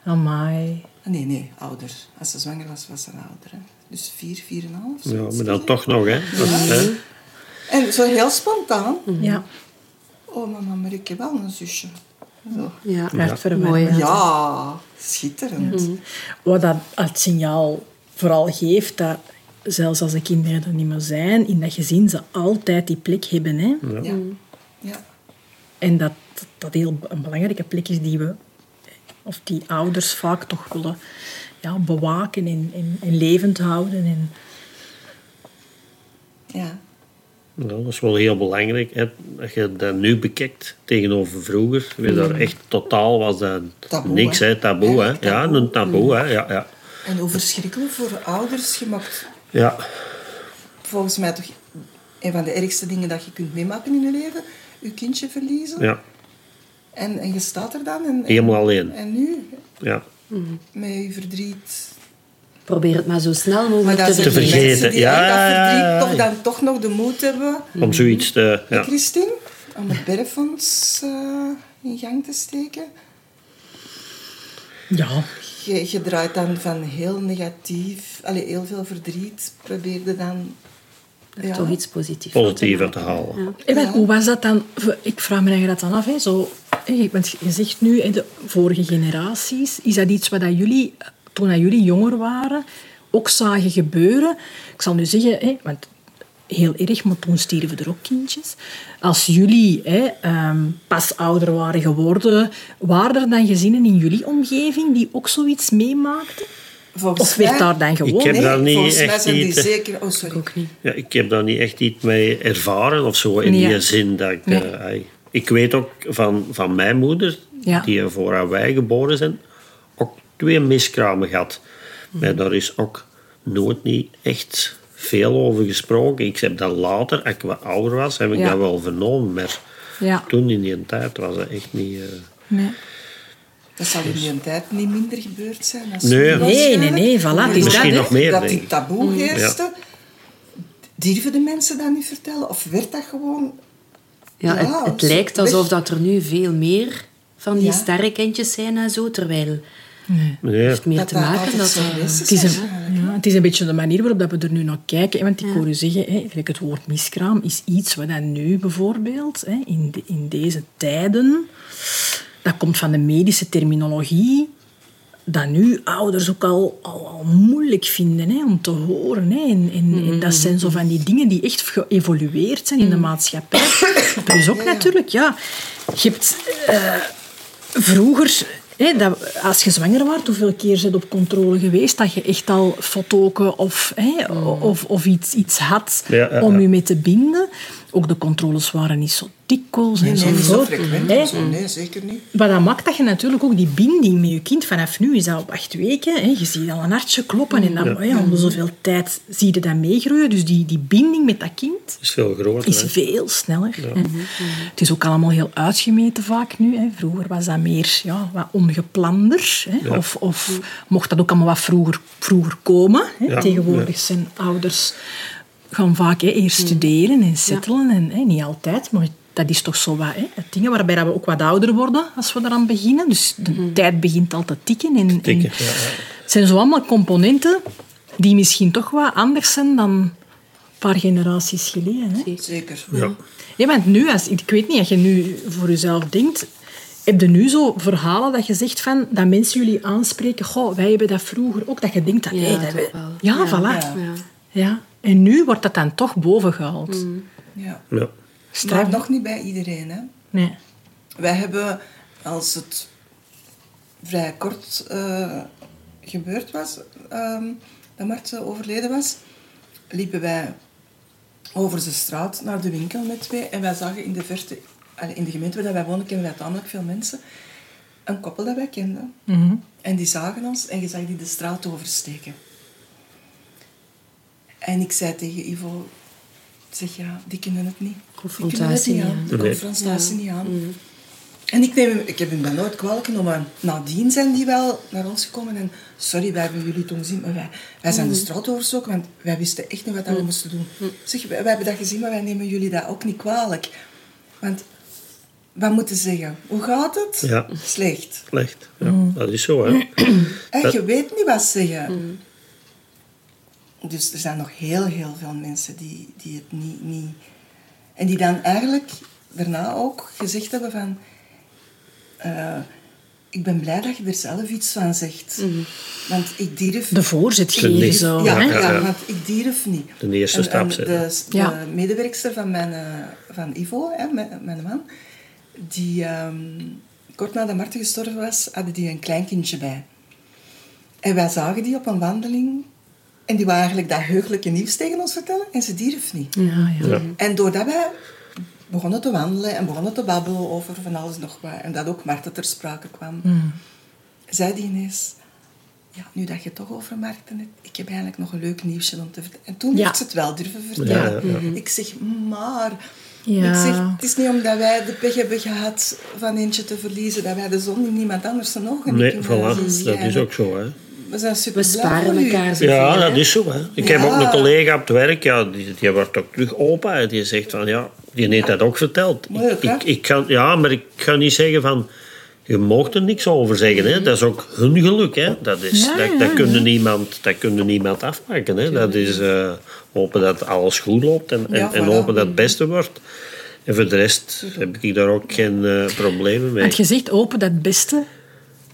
Amai. Ah, Nee, nee, ouder. Als ze zwanger was, was ze ouder. Hè. Dus vier, vier en een half. Ja, maar dan toch nog, hè. Dat, hè. En zo heel spontaan. Ja. Oh, mama, maar ik heb wel een zusje. Zo. Ja, Hartverwarmend. mooi. hè. Ja, schitterend. Wat dat het signaal vooral geeft, dat zelfs als de kinderen er niet meer zijn, in dat gezin ze altijd die plek hebben. Hè? Ja. ja. En dat dat heel een belangrijke plek is die we, of die ouders vaak toch willen ja, bewaken en, en, en levend houden. En, ja. Ja, dat is wel heel belangrijk. Hè. Als je dat nu bekijkt tegenover vroeger, weer daar echt totaal was dat Taboe, niks, hè. Taboe, hè. Ja, een taboe, hè. Ja, ja. En hoe verschrikkelijk voor ouders. Je mag ja. volgens mij toch een van de ergste dingen dat je kunt meemaken in je leven. Je kindje verliezen. ja. En, en je staat er dan. En, en- Helemaal alleen. En nu, ja. met je verdriet. Probeer het maar zo snel mogelijk Maar te vergeten. die Ja, dat verdriet toch dan toch nog de moed hebben. Om zoiets te... Ja. Christine, om het bergfonds eh, in gang te steken. ja, Je, je draait dan van heel negatief, allee, heel veel verdriet, probeerde dan... Ja, Toch iets positiefs Positiever te halen. Ja. En wat- hoe was dat dan? Ik vraag me dat dan af. Hè, zo, want je zegt nu, de vorige generaties, is dat iets wat dat jullie, toen dat jullie jonger waren, ook zagen gebeuren? Ik zal nu zeggen, hè, want heel erg, maar toen stierven er ook kindjes. Als jullie hè, ehm, pas ouder waren geworden, waren er dan gezinnen in jullie omgeving die ook zoiets meemaakten? volgens Of werd mij- daar dan gewoon... Ik heb Nee, daar niet volgens mij echt zijn die iets, zeker... Oh, sorry. Ook niet. Ja, ik heb daar niet echt iets mee ervaren of zo, in Nee, die ja. zin dat ik... Nee. eh, ik weet ook van, van mijn moeder, Ja. die er voor wij geboren zijn, ook twee miskramen gehad. Mhm. Maar daar is ook nooit niet echt veel over gesproken. Ik heb dat later, als ik wat ouder was, heb ik Ja. dat wel vernomen. Maar Ja. toen in die tijd was dat echt niet... eh, Nee. Dat zal in die tijd niet minder gebeurd zijn. Als Nee. Nee, nee, nee, voilà, is Misschien dat, hè. nog meer, Dat die taboe heerste. Durven de mensen dat niet vertellen? Of werd dat gewoon... Ja, Ja, het, lijkt alsof dat er nu veel meer van die Ja. sterrenkindjes zijn en zo, terwijl Nee. het heeft meer Dat te dat maken dat zo Het is, een, ja, het is een beetje de manier waarop dat we er nu naar kijken. Want ik hoor u zeggen, hè, het woord miskraam is iets wat dan nu bijvoorbeeld, hè, in, de- in deze tijden, dat komt van de medische terminologie, dat nu ouders ook al, al, al moeilijk vinden hè, om te horen. Hè. En, en, en dat zijn zo van die dingen die echt geëvolueerd zijn in de maatschappij. Plus ook natuurlijk, ja, je hebt... eh, vroeger, hè, dat, als je zwanger was, hoeveel keer zijn op controle geweest dat je echt al fotoken of, hè, of, of iets, iets had Ja, ja, om je mee te binden. Ook de controles waren niet zo dikwijls Nee, en nee, zo niet zo frequent. Zo. Nee, zeker niet. Maar dat maakt dat je natuurlijk ook die binding met je kind vanaf nu is op acht weken. Hè, je ziet al een hartje kloppen en dan, ja, om de zoveel tijd zie je dat meegroeien. Dus die, die binding met dat kind is veel groter. is hè. veel sneller. hè. Het is ook allemaal heel uitgemeten vaak nu. Hè. Vroeger was dat meer ja, wat ongeplander. Hè. Of, of mocht dat ook allemaal wat vroeger, vroeger komen. Hè. Ja, Tegenwoordig ja. zijn ouders gaan vaak hè, eerst studeren en settelen. En, hè, niet altijd, maar dat is toch zo wat hè, het dingen waarbij dat we ook wat ouder worden als we eraan beginnen. Dus de tijd begint al te tikken. En, en Tikken, ja, ja. het zijn zo allemaal componenten die misschien toch wat anders zijn dan een paar generaties geleden. Hè. Zeker. Ja. Ja, want nu, als, ik weet niet, als je nu voor jezelf denkt, heb je nu zo verhalen dat je zegt van, dat mensen jullie aanspreken, goh, wij hebben dat vroeger ook, dat je denkt dat, Ja, hey, dat we- Ja, voilà. ja. Ja. Ja. En nu wordt dat dan toch bovengehaald. Ja. Ja. Straf. Maar nog niet bij iedereen. Hè. Nee. Wij hebben, als het vrij kort eh, gebeurd was, ehm, dat Marten overleden was, liepen wij over de straat naar de winkel met twee. En wij zagen in de verte, in de gemeente waar wij wonen, kennen wij tamelijk veel mensen, een koppel dat wij kenden. Mhm. En die zagen ons en je zag die de straat oversteken. En ik zei tegen Ivo, zeg ja, die kunnen het niet. Die kunnen het Confrontatie niet aan. De confrontatie niet aan. En ik, neem, hem- ik heb hem dat nooit kwalijk genomen. Nadien zijn die wel naar ons gekomen en sorry, wij hebben jullie toen gezien, maar wij, wij zijn de straat overgestoken, want wij wisten echt niet wat dat we moesten doen. Zeg, wij, wij hebben dat gezien, maar wij nemen jullie dat ook niet kwalijk. Want, wat moeten ze zeggen? Hoe gaat het? Ja. Slecht. Slecht. Ja, Dat is zo, hè. En je weet niet wat ze zeggen. Dus er zijn nog heel, heel veel mensen die, die het niet, niet... En die dan eigenlijk daarna ook gezegd hebben van... eh, ik ben blij dat je er zelf iets van zegt. Want ik durf... De voorzet De geven niet- zo. ja, hè? ja, ja. want ik durf niet. De eerste En- stap en. De, medewerkster van, mijn, eh, van Ivo, hè, mijn, mijn man, die ehm, kort nadat Marten gestorven was, hadden die een kleinkindje bij. En wij zagen die op een wandeling en die wou eigenlijk dat heugelijke nieuws tegen ons vertellen en ze durf niet. Ja, ja. Ja. En doordat wij begonnen te wandelen en begonnen te babbelen over van alles nog wat, en dat ook Marten ter sprake kwam, zei die ineens, ja, nu dat je het toch over Marten hebt, ik heb eigenlijk nog een leuk nieuwsje om te vertellen. En toen Ja. heeft ze het wel durven vertellen. Ja, ja, ja. Ik zeg, maar... Ja. Ik zeg, het is niet omdat wij de pech hebben gehad van eentje te verliezen, dat wij de zon in niemand anders zijn ogen Nee, kunnen voilà. zien Dat is ook zo, hè. We zijn super We sparen elkaar zoveel. Ja, dat is zo. Hè. Ik heb ook een collega op het werk, ja, die, die wordt ook terug opa. En die zegt van, ja, die heeft dat ook verteld. Ik, ik, ik kan, ja, maar ik ga niet zeggen van... Je mocht er niks over zeggen. Hè. Dat is ook hun geluk. Hè. Dat, is, Ja, dat, ja, dat, kun je ja. niemand, dat kun je niemand afmaken. Hè. Dat is eh, hopen dat alles goed loopt en, en, Ja, en voilà. hopen dat het beste wordt. En voor de rest heb ik daar ook geen eh, problemen mee. Want je zegt open dat het beste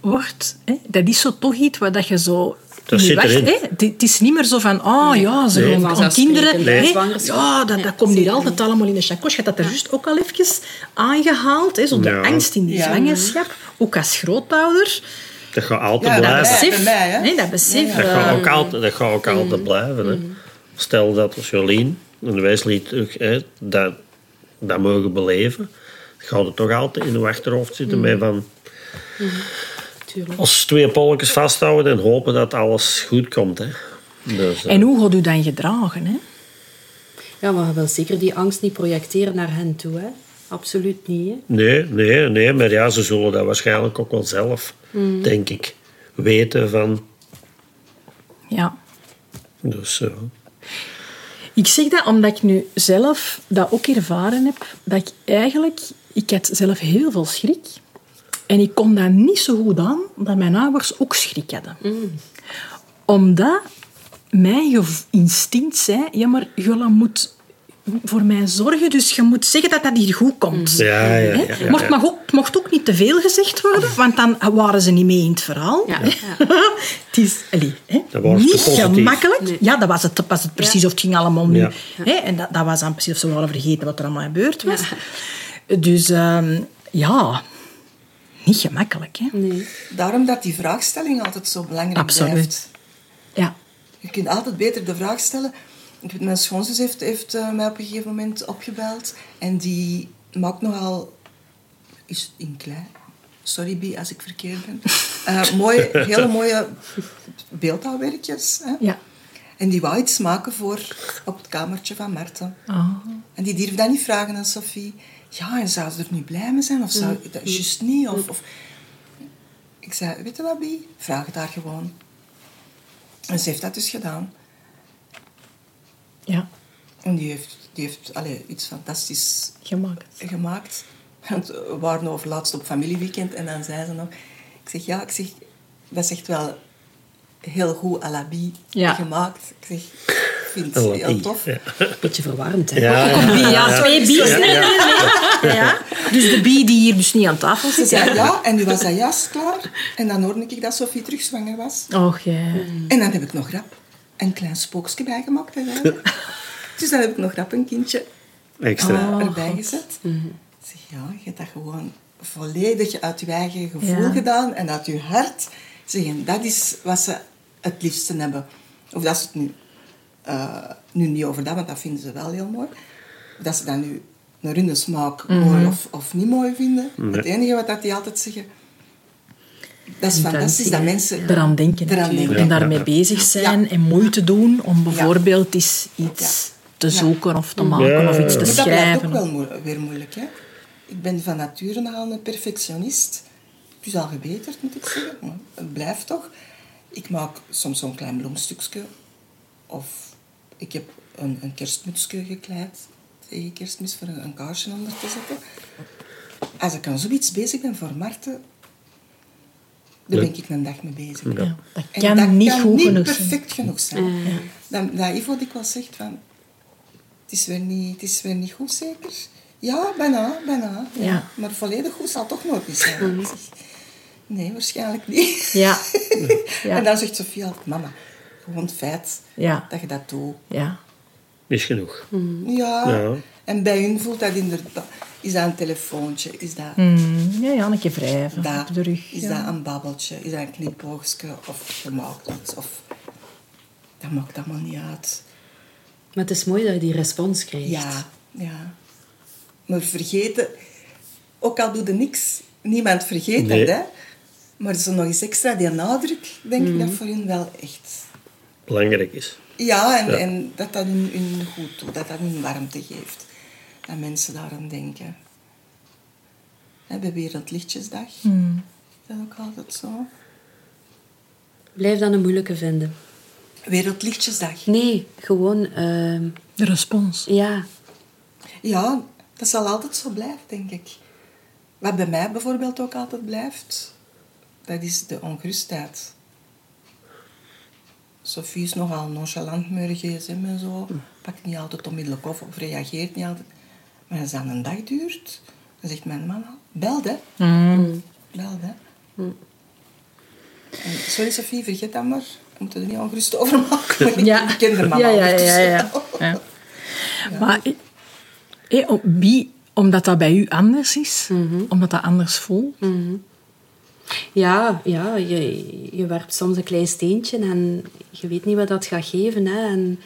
wordt. Hè? Dat is zo toch iets waar dat je zo... Dat niet zit wacht, erin. hè? Het, is niet meer zo van, ah ja, ze Nee. gaan kinderen. Ja, dat, Ja, dat komt hier zeker altijd allemaal in de chakos. Je had dat er juist ook al even aangehaald. Hè? Zo de Ja. angst in die Ja. zwangerschap. Ook als grootouder. Dat gaat altijd Ja, dat blijven. bij- Besef, mij, hè? hè, dat besef. Dat eh, gaat ook altijd, dat gaat ook altijd blijven. Hè. Stel dat als Jolien en Wesley terug hè, dat, dat mogen beleven, gaat het toch altijd in de achterhoofd zitten met van Als twee polletjes vasthouden en hopen dat alles goed komt. Hè. Dus, eh, En hoe gaat u dan gedragen? Hè? Ja, maar je wil zeker die angst niet projecteren naar hen toe, hè. Absoluut niet, hè. nee, nee, nee, maar ja, ze zullen dat waarschijnlijk ook wel zelf, denk ik, weten van. Ja. Dus, eh, Ik zeg dat omdat ik nu zelf dat ook ervaren heb. Dat ik eigenlijk... Ik had zelf heel veel schrik. En ik kon dat niet zo goed aan, dat mijn ouders ook schrik hadden. Omdat mijn instinct zei... Ja, maar Jola moet voor mij zorgen, dus je moet zeggen dat dat hier goed komt. Ja, ja, ja, ja, mocht, mag ook, het mocht ook niet te veel gezegd worden, want dan waren ze niet mee in het verhaal. Het is Dat was niet gemakkelijk. Nee. Ja, dat was het, was het precies of het ging allemaal nu. En dat, dat was dan precies of ze waren vergeten wat er allemaal gebeurd was. Dus ehm, ja, niet gemakkelijk. Hè? Nee. Daarom dat die vraagstelling altijd zo belangrijk Absoluut. blijft. Ja. Je kunt altijd beter de vraag stellen. Mijn schoonzus heeft, heeft eh, mij op een gegeven moment opgebeld. En die maakt nogal... Is in klein. Sorry, Bi, als ik verkeerd ben. Eh, mooie, hele mooie beeldhouwwerkjes. Hè? Ja. En die wou iets maken voor op het kamertje van Marten. Oh. En die durfde dat niet vragen aan Sophie. Ja, en zou ze er nu blij mee zijn? Of zou dat juist niet? Of, of... Ik zei, weet je wat, Bi? Vraag het haar gewoon. En ze heeft dat dus gedaan. ja, En die heeft, die heeft allee, iets fantastisch gemaakt. gemaakt. Want we waren over laatst op familieweekend en dan zei ze nog... Ik zeg, ja, ik zeg, dat is echt wel heel goed à la Bi Ja. gemaakt. Ik zeg, ik vind À het la heel tof. ja. Beetje verwarmd, hè? Ja, ja. Bie, ja, twee bies. Ja, ja. Ja. Dus de bie die hier dus niet aan tafel Ze zit. zei ja, en nu was dat juist klaar. En dan hoorde ik dat Sophie terug zwanger was. Och, ja. En dan heb ik nog rap een klein spookje bijgemaakt. dus dan heb ik nog rap een kindje Extra. erbij gezet. Ik zeg, ja, je hebt dat gewoon volledig uit je eigen gevoel Ja. gedaan en uit je hart. Zeg, en dat is wat ze het liefste hebben. Of dat ze het nu, eh, nu niet over dat, want dat vinden ze wel heel mooi. Dat ze dat nu naar hun smaak mooi of, of niet mooi vinden. Het enige wat dat die altijd zeggen... Dat is fantastisch dat mensen Eraan denken. eraan natuurlijk. denken. En daarmee bezig zijn Ja. en moeite doen om bijvoorbeeld eens iets te zoeken of te maken Ja. of iets te Maar dat blijft schrijven. ook wel weer moeilijk. Hè? Ik ben van nature nogal een perfectionist. Het is al gebeterd, moet ik zeggen. Maar het blijft toch. Ik maak soms zo'n klein bloemstukje. Of ik heb een, een kerstmutsje gekleid tegen kerstmis voor een, een kaarsje onder te zetten. Als ik aan zoiets bezig ben voor Marten, daar ben ik een dag mee bezig. Ja, dat En kan dat niet kan goed niet genoeg zijn. perfect genoeg zijn. Dat, dat Ivo dikwijls zegt van... Het is, weer niet, het is weer niet goed, zeker? Ja, bijna, bijna. Ja. Ja. Maar volledig goed zal het toch nooit niet zijn. Nee, waarschijnlijk niet. Ja. Ja. En dan zegt Sofie altijd, mama, gewoon het feit Ja. dat je dat doet. Ja. Is genoeg. Ja. Ja. En bij hun voelt dat inderdaad... Is dat een telefoontje? Is dat... Mm, ja, ja, een keer wrijven dat, op de rug. Is ja. dat een babbeltje? Is dat een knipoogstje? Of je maakt iets? Of... Dat maakt allemaal niet uit. Maar het is mooi dat je die respons krijgt. Ja, ja. Maar vergeten... Ook al doe je niks, niemand vergeet Nee. dat, hè. Maar zo nog eens extra die nadruk, denk ik dat voor hun wel echt... Belangrijk is. Ja, en, Ja. en dat dat hun, hun goed doet, dat dat hun warmte geeft. Dat mensen daaraan denken. Hè, bij Wereldlichtjesdag Mm. is dat ook altijd zo. Blijf dan een moeilijke vinden. Wereldlichtjesdag. Nee, gewoon... ehm, De respons. ja, Ja, dat zal altijd zo blijven, denk ik. Wat bij mij bijvoorbeeld ook altijd blijft, dat is de ongerustheid. Sophie is nogal nonchalant met haar gsm en zo. Pakt niet altijd onmiddellijk op of reageert niet altijd. Maar als dat een dag duurt, dan zegt mijn man, bel hè. Bel hè. En, sorry Sophie, vergeet dat maar. We moeten er niet ongerust over maken. Ja. ik ken de mama Ja, ja, ja, ja, wel. ja. Maar eh, eh, om- wie, omdat dat bij u anders is, omdat dat anders voelt. Ja, ja je, je werpt soms een klein steentje en je weet niet wat dat gaat geven. Hè. En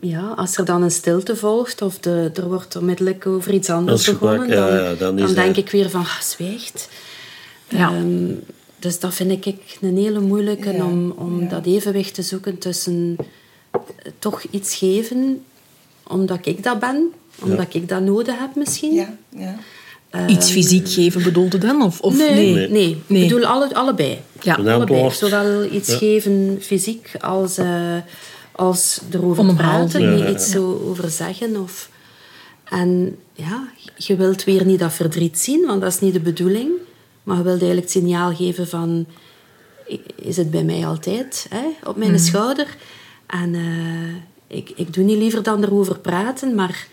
ja, als er dan een stilte volgt of de, er wordt onmiddellijk over iets anders begonnen, dan, ja, dan denk ik weer van, ah, zwijgt. Ja. Ehm, dus dat vind ik een hele moeilijke Ja, om, om ja. dat evenwicht te zoeken tussen eh, toch iets geven omdat ik dat ben, omdat ik dat nodig heb misschien. Ja, ja. Iets fysiek geven bedoelde dan? Of, of Nee, nee? nee. Nee. Ik bedoel alle, allebei. Ja. Allebei. Zowel iets Ja. geven fysiek als, eh, als erover praten, Ja, niet ja, iets zo over zeggen. Of... En ja, je wilt weer niet dat verdriet zien, want dat is niet de bedoeling. Maar je wilt eigenlijk het signaal geven van... Is het bij mij altijd, hè, op mijn schouder? En eh, ik, ik doe niet liever dan erover praten, maar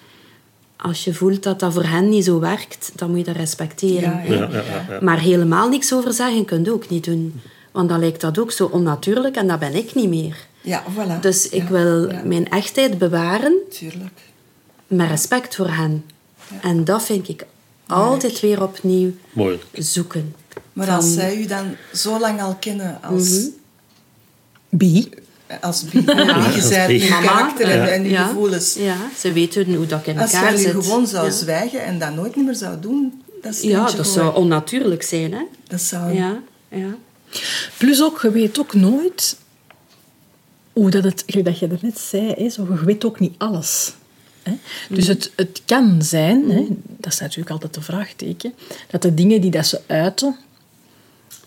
als je voelt dat dat voor hen niet zo werkt, dan moet je dat respecteren. Ja. Ja, ja, ja, ja. Maar helemaal niks over zeggen kun je ook niet doen. Want dan lijkt dat ook zo onnatuurlijk en dat ben ik niet meer. Ja, voilà. Dus ik Ja, wil ja, mijn echtheid bewaren Tuurlijk. met respect voor hen. En dat vind ik altijd weer opnieuw Moeilijk. zoeken. Maar Van- als zij u dan zo lang al kennen als. Bi. Als bi, ja. je zei bi. uw Mama, karakter en, eh, en uw ja, gevoelens. Ja, ze weten hoe dat in Als elkaar zit. nu gewoon zou ja. zwijgen en dat nooit meer zou doen, dat is Ja, dat gewoon. zou onnatuurlijk zijn, hè? Dat zou... Ja, ja. Plus ook, je weet ook nooit hoe dat het, dat je er net zei, hè, zo, je weet ook niet alles. Hè. Dus het, het kan zijn, hè, dat is natuurlijk altijd de vraagteken, dat de dingen die dat ze uiten,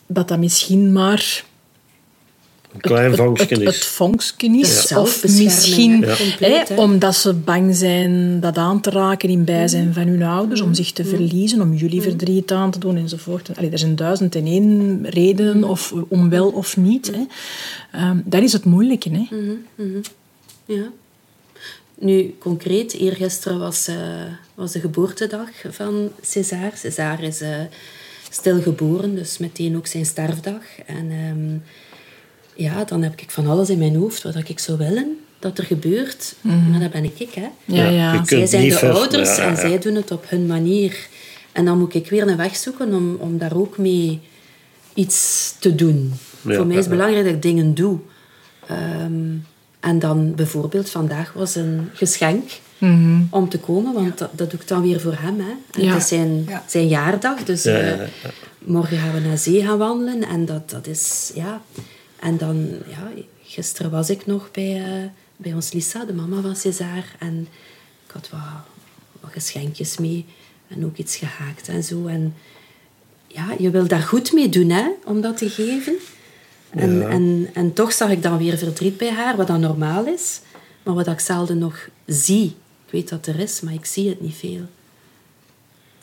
dat dat misschien maar Een klein het, het is. is Of misschien compleet, hè, omdat ze bang zijn dat aan te raken in bijzijn van hun ouders, om zich te verliezen, om jullie verdriet aan te doen enzovoort. Allee, er zijn duizend en één redenen of, om wel of niet. Hè. Ehm, dat is het moeilijke. Hè. Ja. Nu, concreet, eergisteren was, eh, was de geboortedag van César. César is eh stilgeboren, dus meteen ook zijn sterfdag. En ehm, ja, dan heb ik van alles in mijn hoofd wat ik zou willen dat er gebeurt. Maar dat ben ik, hè. Ja, Zij zijn de ver- ouders ja, ja, en zij doen het op hun manier. En dan moet ik weer een weg zoeken om, om daar ook mee iets te doen. Ja, Voor mij is het ja. belangrijk dat ik dingen doe. Ehm, en dan bijvoorbeeld, vandaag was een geschenk om te komen, want dat, dat doe ik dan weer voor hem. Hè. En Ja. Het is zijn, Ja. zijn jaardag, dus Ja, eh, ja, ja. morgen gaan we naar zee gaan wandelen. En dat, dat is, ja... En dan, ja, gisteren was ik nog bij, eh, bij ons Lisa, de mama van César. En ik had wat, wat geschenkjes mee en ook iets gehaakt en zo. En ja, je wil daar goed mee doen, hè, om dat te geven. En, en, en toch zag ik dan weer verdriet bij haar, wat dan normaal is. Maar wat ik zelden nog zie. Ik weet dat er is, maar ik zie het niet veel.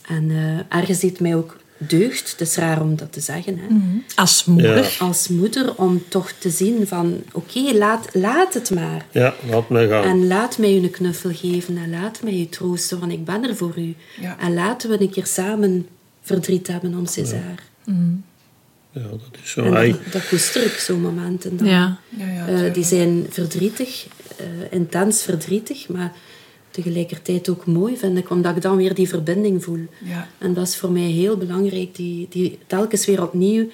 En eh, ergens deed het mij ook deugd. Het is raar om dat te zeggen, hè. Als moeder. Ja. Als moeder, om toch te zien van... Oké, laat, laat het maar. Ja, laat me gaan. En laat mij een knuffel geven en laat mij u troosten, want ik ben er voor u. Ja. En laten we een keer samen verdriet hebben om César. Ja, dat is zo. En Hij- dat, dat koester ik, zo'n momenten. Dan. Ja. Ja, ja, Eh, die zijn verdrietig, eh, intens verdrietig, maar tegelijkertijd ook mooi, vind ik, omdat ik dan weer die verbinding voel. Ja. En dat is voor mij heel belangrijk, die, die telkens weer opnieuw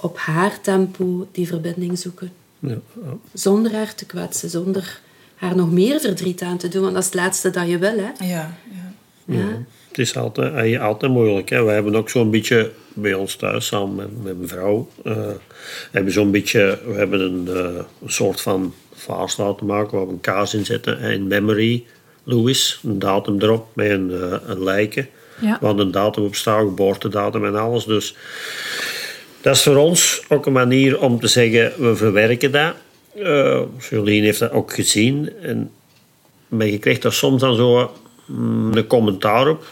op haar tempo die verbinding zoeken. ja, ja. Zonder haar te kwetsen, zonder haar nog meer verdriet aan te doen, want dat is het laatste dat je wil, hè. Ja, ja. Ja. Het is altijd, eh, altijd moeilijk. Hè. We hebben ook zo'n beetje bij ons thuis samen met, met mijn vrouw. eh, hebben zo'n beetje, we hebben een, eh, een soort van vaas laten maken waar we een kaas in zetten. In memory, Louis, een datum erop met een, eh, een lijken. Ja. Waar een datum op staat, geboortedatum en alles. Dus dat is voor ons ook een manier om te zeggen, we verwerken dat. Eh Jolien heeft dat ook gezien. En maar je krijgt daar soms dan zo mm, een commentaar op.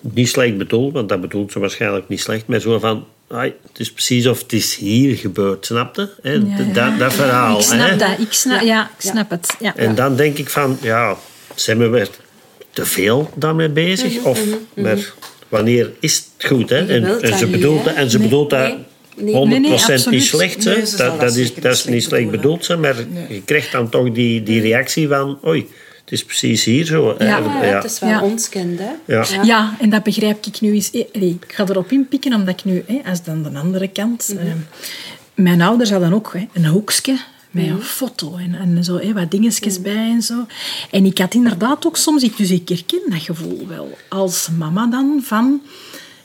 Niet slecht bedoeld, want dat bedoelt ze waarschijnlijk niet slecht. Maar zo van, ai, het is precies of het is hier gebeurd, snapte? Hè? Ja, ja. Dat, dat verhaal. Ik snap hè? dat. Ik snap, ja, ik snap het. Ja. En dan denk ik van, ja, zijn we weer te veel daarmee bezig? Of, maar wanneer is het goed? Hè? En, ze bedoelt, en ze Nee, bedoelt dat nee, nee. 100% Nee, nee, niet slecht. Hè? Ze dat, dat is, dat niet is niet slecht bedoeld, hè? maar Nee. je krijgt dan toch die, die reactie van, oei, het is precies hier zo. Ja. Ja, het is wel Ja. ons kind, hè. Ja. Ja, en dat begrijp ik nu eens. eh, Ik ga erop inpikken, omdat ik nu, hè, als dan de andere kant. eh, mijn ouders hadden ook hè, een hoekje met een foto en, en zo, hè, wat dingetjes bij en zo. En ik had inderdaad ook soms, ik, dus ik herken dat gevoel wel, als mama dan, van...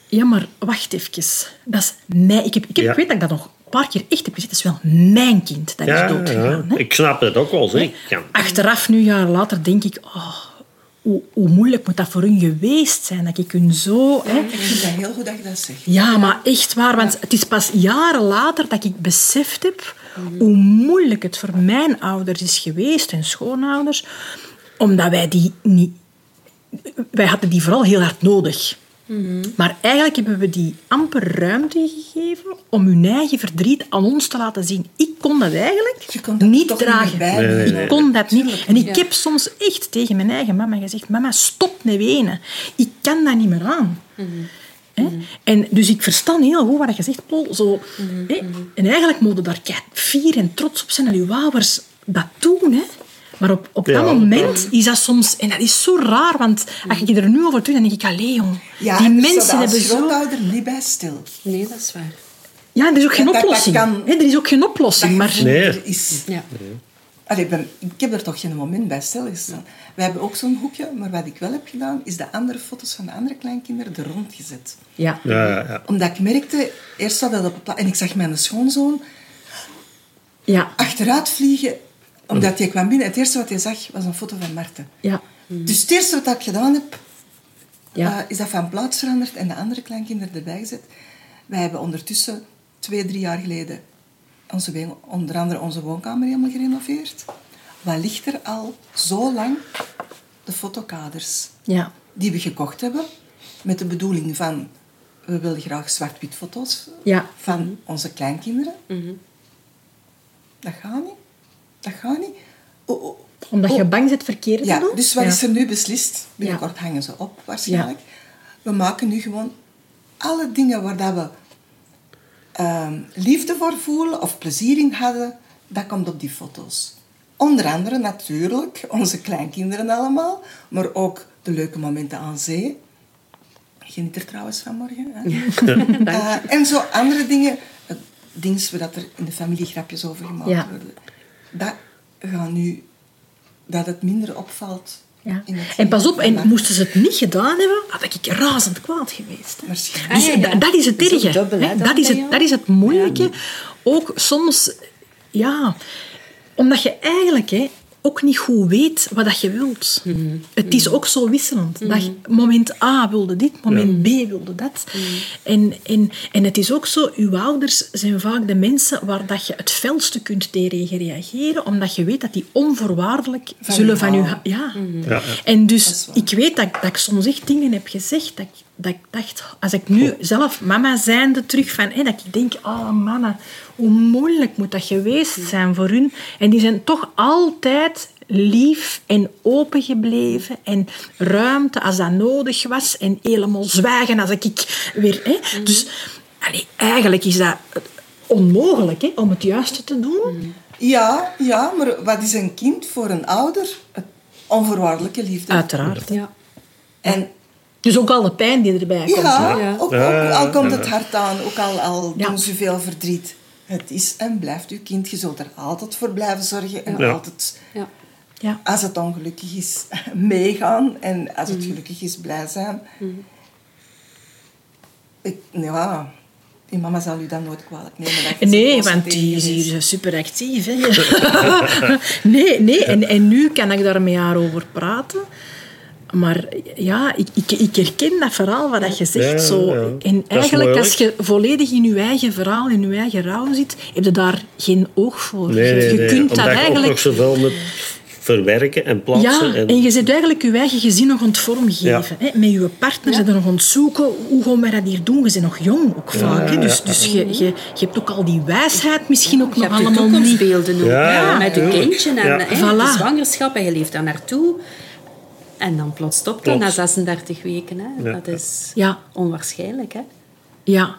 Ja, maar wacht even. Dat is mij. Ik, heb, ik, heb, Ja. ik weet dat ik dat nog een paar keer echt heb gezien. Dat is wel mijn kind dat is doodgegaan. ja. ik snap het ook wel. Zeg. Ja. Achteraf, nu jaren later, denk ik... Oh, hoe, hoe moeilijk moet dat voor hun geweest zijn? Dat ik hun zo... Hè, Ik vind dat heel goed dat je dat zegt. ja, maar echt waar. Want het is pas jaren later dat ik beseft heb hoe moeilijk het voor mijn ouders is geweest en schoonouders, omdat wij die niet... Wij hadden die vooral heel hard nodig. Maar eigenlijk hebben we die amper ruimte gegeven om hun eigen verdriet aan ons te laten zien. Ik kon dat eigenlijk Je kon dat niet dragen. Nee, nee, ik kon dat niet. En ik niet. heb soms echt tegen mijn eigen mama gezegd: Mama, stop met wenen. Ik kan dat niet meer aan. Hè? En dus ik versta heel goed wat je zegt, Paul. Zo, hè? En eigenlijk moet je daar kei fier en trots op zijn dat je ouders dat doen. Hè? Maar op, op Ja, dat moment is dat soms... En dat is zo raar, want als je er nu over doet, dan denk ik... Allee, jong. Ja, die en er mensen hebben zo... niet bij stil. Nee, dat is waar. Ja, er is ook geen Dat- dat oplossing. kan- er is ook geen oplossing, maar... Nee. er is. Ja. Allee, ik, ben, ik heb er toch geen moment bij stilgestaan. We hebben ook zo'n hoekje, maar wat ik wel heb gedaan, is de andere foto's van de andere kleinkinderen er rond gezet. Ja. Ja, ja, ja. Omdat ik merkte, eerst zat dat op en ik zag mijn schoonzoon Ja. achteruit vliegen, omdat hij kwam binnen. Het eerste wat hij zag, was een foto van Marten. Ja. Dus het eerste wat ik gedaan heb, Ja. eh, is dat van plaats veranderd en de andere kleinkinderen erbij gezet. Wij hebben ondertussen, twee, drie jaar geleden, onze, onder andere onze woonkamer helemaal gerenoveerd. Wat ligt er al zo lang? De fotokaders Ja. die we gekocht hebben, met de bedoeling van, we willen graag zwart-wit foto's Ja. van onze kleinkinderen. Dat gaat niet. Dat gaat niet. Oh, oh, Omdat je bang bent verkeerd te Ja, doen? dus wat Ja. is er nu beslist? Binnenkort hangen ze op, waarschijnlijk. We maken nu gewoon alle dingen waar dat we ehm, liefde voor voelen of plezier in hadden, dat komt op die foto's. Onder andere natuurlijk onze kleinkinderen allemaal, maar ook de leuke momenten aan zee. Geniet er trouwens van morgen. Hè? Eh, en zo andere dingen, uh, dingen waar dat er in de familie grapjes over gemaakt Ja. worden. Dat gaat nu, dat het minder opvalt. Ja. En pas op, en moesten ze het niet gedaan hebben, had ik razend kwaad geweest. hè. Dus Ah, ja, ja. dat is het Dat erge. dubbel, hè, hè. dan Dat is het, dat is het moeilijke. Ook soms, ja, omdat je eigenlijk hè, ook niet goed weet wat dat je wilt. Mhm. Het is ook zo wisselend. Dat je, moment A wilde dit, moment B wilde dat. Mhm. En, en, en het is ook zo, uw ouders zijn vaak de mensen waar dat je het felste kunt tegen reageren, omdat je weet dat die onvoorwaardelijk Van zullen van u... houden. Ja. Ja, ja. En dus ik weet dat, dat ik soms echt dingen heb gezegd dat ik, dat ik dacht, als ik nu zelf mama zijnde terug van, hè, dat ik denk, oh mama, hoe moeilijk moet dat geweest zijn voor hun. En die zijn toch altijd lief en open gebleven en ruimte als dat nodig was en helemaal zwijgen als ik weer... Hè. Dus allee, eigenlijk is dat onmogelijk hè, om het juiste te doen. Ja, ja, maar wat is een kind voor een ouder? Onvoorwaardelijke liefde. Uiteraard. Ja. En Dus ook al de pijn die erbij komt. ja, Ja. Ook, al komt het hard aan, ook al, al Ja. doen ze veel verdriet. Het is en blijft uw kind. Je zult er altijd voor blijven zorgen. En Ja. altijd, Ja. Ja. als het ongelukkig is, meegaan. En als het gelukkig is, blij zijn. Ik, ja, die mama zal u dat nooit kwalijk nemen. Nee, want die is hier super actief. Hè. nee, nee. En, en nu kan ik daar met haar over praten. Maar ja, ik, ik, ik herken dat verhaal wat dat je zegt. Ja, zo. ja. En eigenlijk, als je volledig in je eigen verhaal, in je eigen rouw zit, heb je daar geen oog voor. Nee, je nee, je nee. kunt Omdat dat je ook eigenlijk... nog zoveel moet verwerken en plaatsen. Ja, en, en je zit eigenlijk je eigen gezin nog aan het vormgeven. Hè? Met je partner zit er nog aan het zoeken. Hoe gaan wij dat hier doen? We zijn nog jong ook vaak. hè? Dus, dus je, je, je hebt ook al die wijsheid misschien ook Je nog hebt je allemaal niet. toekomstbeelden ook. Ja, hè, ja, met je kindje en Ja. Voilà. de zwangerschap. En je leeft daar naartoe. En dan plots stopt dat na Klopt. 36 weken. Hè. Ja. Dat is Ja. onwaarschijnlijk. Hè. Ja,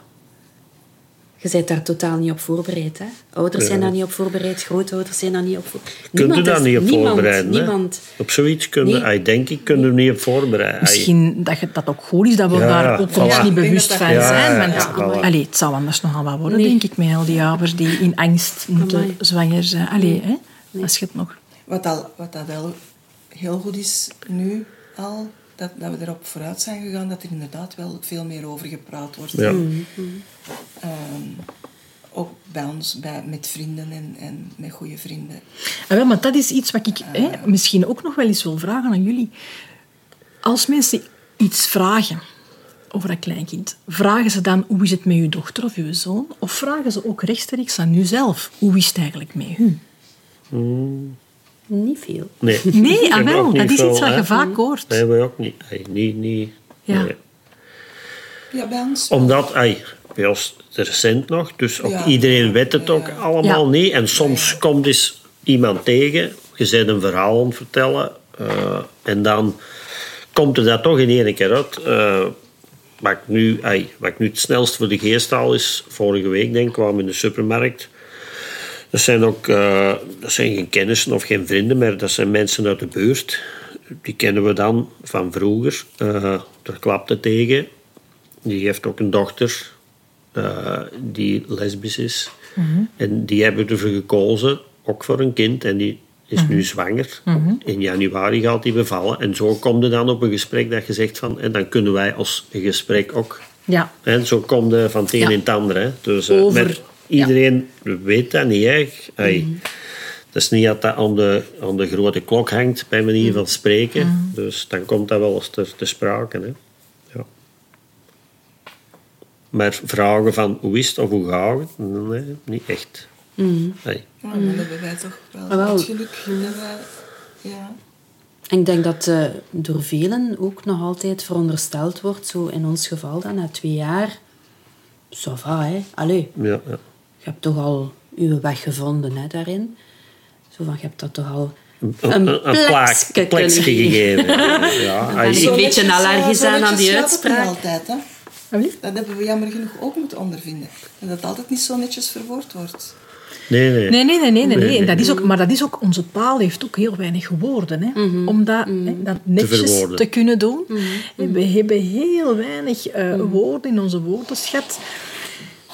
Je bent daar totaal niet op voorbereid. Hè. Ouders zijn daar niet op voorbereid, grootouders zijn daar niet op voorbereid. Kun je Niemand daar is- niet op niemand, voorbereiden. hè? Niemand. Op zoiets kun je, Nee. ai, denk ik, kun je er niet op voorbereiden. Misschien dat je, dat ook goed is dat we Ja, daar ook voilà. niet bewust van Ja, zijn. Want allee, het zou anders nogal wat worden, Nee. denk ik, met al die ouders die in angst moeten Amai. zwanger zijn. Allee, hè? Als je het nog... Wat, al, wat dat wel heel goed is nu al, dat, dat we erop vooruit zijn gegaan, dat er inderdaad wel veel meer over gepraat wordt. Ja. Ehm, ook bij ons, bij, met vrienden en, en met goede vrienden. Ah, wel, maar dat is iets wat ik hè, misschien ook nog wel eens wil vragen aan jullie. Als mensen iets vragen, over een kleinkind. Vragen ze dan hoe is het met uw dochter of uw zoon? Of vragen ze ook rechtstreeks aan u zelf hoe is het eigenlijk met u? Niet veel. Nee. Nee, ah wel, dat is iets wat je vaak hoort. Nee, wij ook niet. Niet, niet. Ja. nee. Ja, bij ons. Omdat, ay, bij ons recent nog, dus ook Ja. iedereen weet het ook Ja. allemaal Ja. niet. En soms komt dus iemand tegen, je bent een verhaal aan het vertellen, eh, en dan komt er dat toch in één keer uit. Eh, wat, ik nu, ay, wat ik nu het snelst voor de geest haal is, vorige week denk ik, kwamen we in de supermarkt. Dat zijn ook eh, dat zijn geen kennissen of geen vrienden, maar dat zijn mensen uit de buurt. Die kennen we dan van vroeger. Eh daar klapte tegen. Die heeft ook een dochter eh, die lesbisch is. En die hebben ervoor gekozen, ook voor een kind. En die is nu zwanger. In januari gaat die bevallen. En zo komt er dan op een gesprek dat je zegt van... En dan kunnen wij als gesprek ook... Ja. En zo komt het van het een Ja. in het ander. Hè. Dus, Over- iedereen weet dat niet. Hè. Hey, Het is niet dat dat aan de, aan de grote klok hangt, bij manier van spreken. Dus dan komt dat wel eens te, te sprake. Hè. Ja. Maar vragen van hoe is het of hoe gaat het? Nee, niet echt. Nee. Ja, dan hebben wij toch wel, wel. het geluk dat wij... Ja. En ik denk dat eh, door velen ook nog altijd verondersteld wordt, zo in ons geval dan, na twee jaar, ça va, hè. Allee, Ja, ja. Je hebt toch al je weg gevonden hè, daarin. Zo van, je hebt dat toch al Een, een, plekje kunnen gegeven. Ja, ben ik een beetje allergisch aan aan die uitspraak. altijd, hè. Alsjeblieft. Dat hebben we jammer genoeg ook moeten ondervinden. Dat het altijd niet zo netjes verwoord wordt. Nee, nee. Nee, nee, nee, nee, nee, Nee, En dat is ook, maar dat is ook, onze taal heeft ook heel weinig woorden. Hè, Om dat, hè, dat netjes te, kunnen doen. En We hebben heel weinig eh, woorden in onze woordenschat.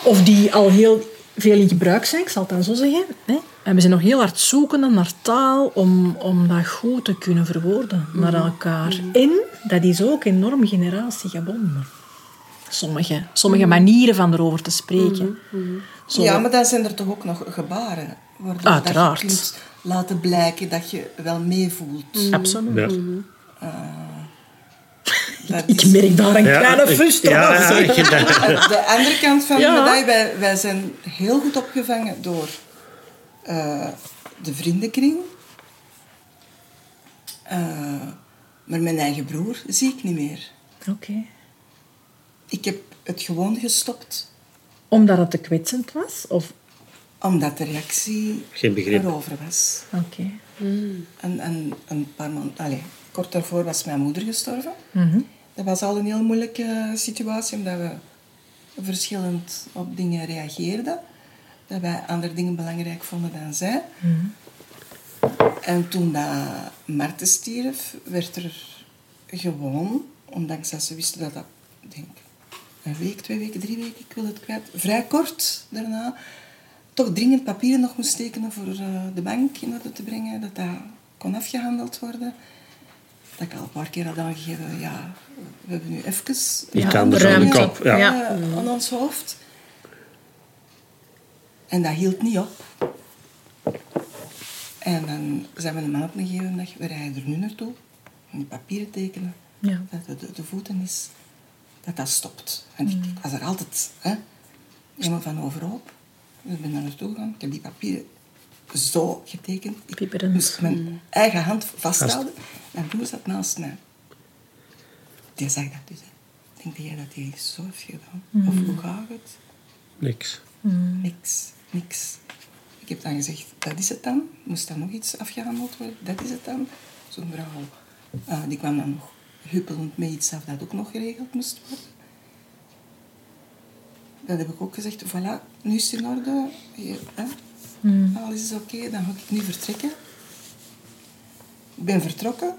Of die al heel veel in gebruik zijn, ik zal het dan zo zeggen. Hè. En we zijn nog heel hard zoekende naar taal om, om dat goed te kunnen verwoorden naar elkaar. En dat is ook enorm generatiegebonden. Sommige, sommige manieren van erover te spreken. Zo- Ja, maar dan zijn er toch ook nog gebaren. Uiteraard. Dat je kunt laten blijken dat je wel meevoelt. Absoluut. Ja. Dat Ik is- merk daar een Ja, kleine frustratie. De andere kant van Ja. de medaille, wij, wij zijn heel goed opgevangen door eh, de vriendenkring. Eh, maar mijn eigen broer zie ik niet meer. Oké. Ik heb het gewoon gestopt, Omdat het te kwetsend was? Of... omdat de reactie Geen begrip. erover was. Oké. En, en een paar maanden, allez, kort daarvoor was mijn moeder gestorven. Mhm. Dat was al een heel moeilijke situatie, omdat we verschillend op dingen reageerden. Dat wij andere dingen belangrijk vonden dan zij. En toen dat Marten stierf, werd er gewoon, ondanks dat ze wisten dat dat, denk een week, twee weken, drie weken, ik wil het kwijt, vrij kort daarna, toch dringend papieren nog moest tekenen voor eh, de bank in orde te brengen, dat dat kon afgehandeld worden. Dat ik al een paar keer had aangegeven, ja, we hebben nu even... Iets Ja, anders aan de ruimte. kop. Ja. Ja. eh, aan ons hoofd. En dat hield niet op. En dan zijn we een man op een gegeven dag, we rijden er nu naartoe, om die papieren tekenen, Ja. dat de, de, de voeten is, dat dat stopt. En ik, ik was er altijd, hè, helemaal van overhoop. Dus ik ben daar naartoe gegaan, ik heb die papieren zo getekend. Ik Pieperend. moest mijn eigen hand vasthouden. Mijn broer zat naast mij. Die zag dat dus. hè. Denk jij dat hij zo heeft gedaan? Of hoe gaat het? Niks. Niks, niks. Ik heb dan gezegd, dat is het dan. Moest dan nog iets afgehandeld worden? Dat is het dan. Zo'n vrouw, eh, die kwam dan nog huppelend met iets af dat ook nog geregeld moest worden. Dat heb ik ook gezegd, voilà, nu is het in orde. Je, hè? Alles is oké, dan ga ik nu vertrekken. Ik ben vertrokken.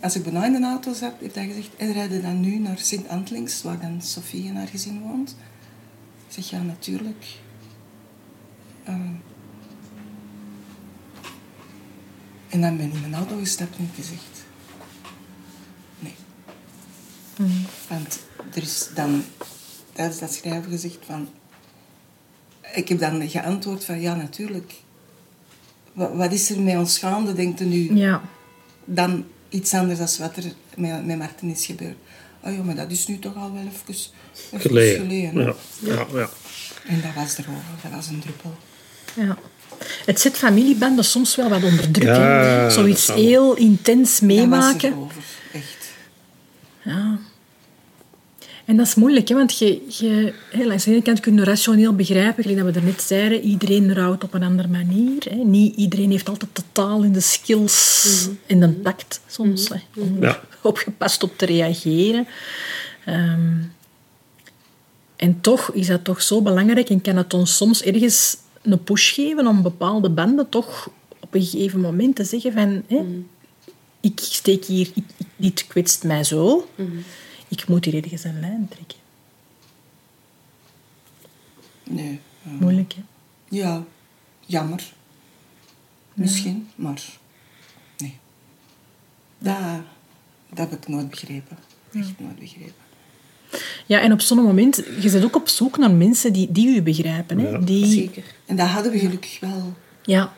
Als ik bijna in de auto zat, heeft hij gezegd, en rijden dan nu naar Sint-Antlings, waar dan Sofie en haar gezin woont. Ik zeg, ja, natuurlijk. Eh, en dan ben ik in mijn auto gestapt en ik gezegd... Nee. Want er is dan tijdens dat schrijven gezegd van... Ik heb dan geantwoord van, ja, natuurlijk. Wat, wat is er met ons gaande, denkt u nu? Ja. dan iets anders dan wat er met, met Martin is gebeurd. oh ja, maar dat is nu toch al wel even, even Geleden. geleden. Ja, ja, ja. En dat was erover, dat was een druppel. Ja. Het zet familiebanden soms wel wat onder druk. Ja, Zoiets heel intens Dat was meemaken. erover, echt. Ja. En dat is moeilijk, hè, want je, je, hè, langs de ene kant kun je rationeel begrijpen, gelijk dat we er net zeiden, iedereen rouwt op een andere manier. Hè. Niet iedereen heeft altijd totaal in de skills en de tact soms, hè, om Ja. opgepast op te reageren. Ehm, en toch is dat toch zo belangrijk en kan het ons soms ergens een push geven om bepaalde banden toch op een gegeven moment te zeggen van... Hè, ik steek hier, ik- ik- dit kwetst mij zo. Ik moet hier ergens een lijn trekken. Nee. ja. Moeilijk, hè? Ja, jammer. Misschien, maar nee. Dat, dat heb ik nooit begrepen. Echt nooit begrepen. Ja, en op zo'n moment, je bent ook op zoek naar mensen die, die u begrijpen. Hè? Die, Zeker. En dat hadden we gelukkig wel. Ja.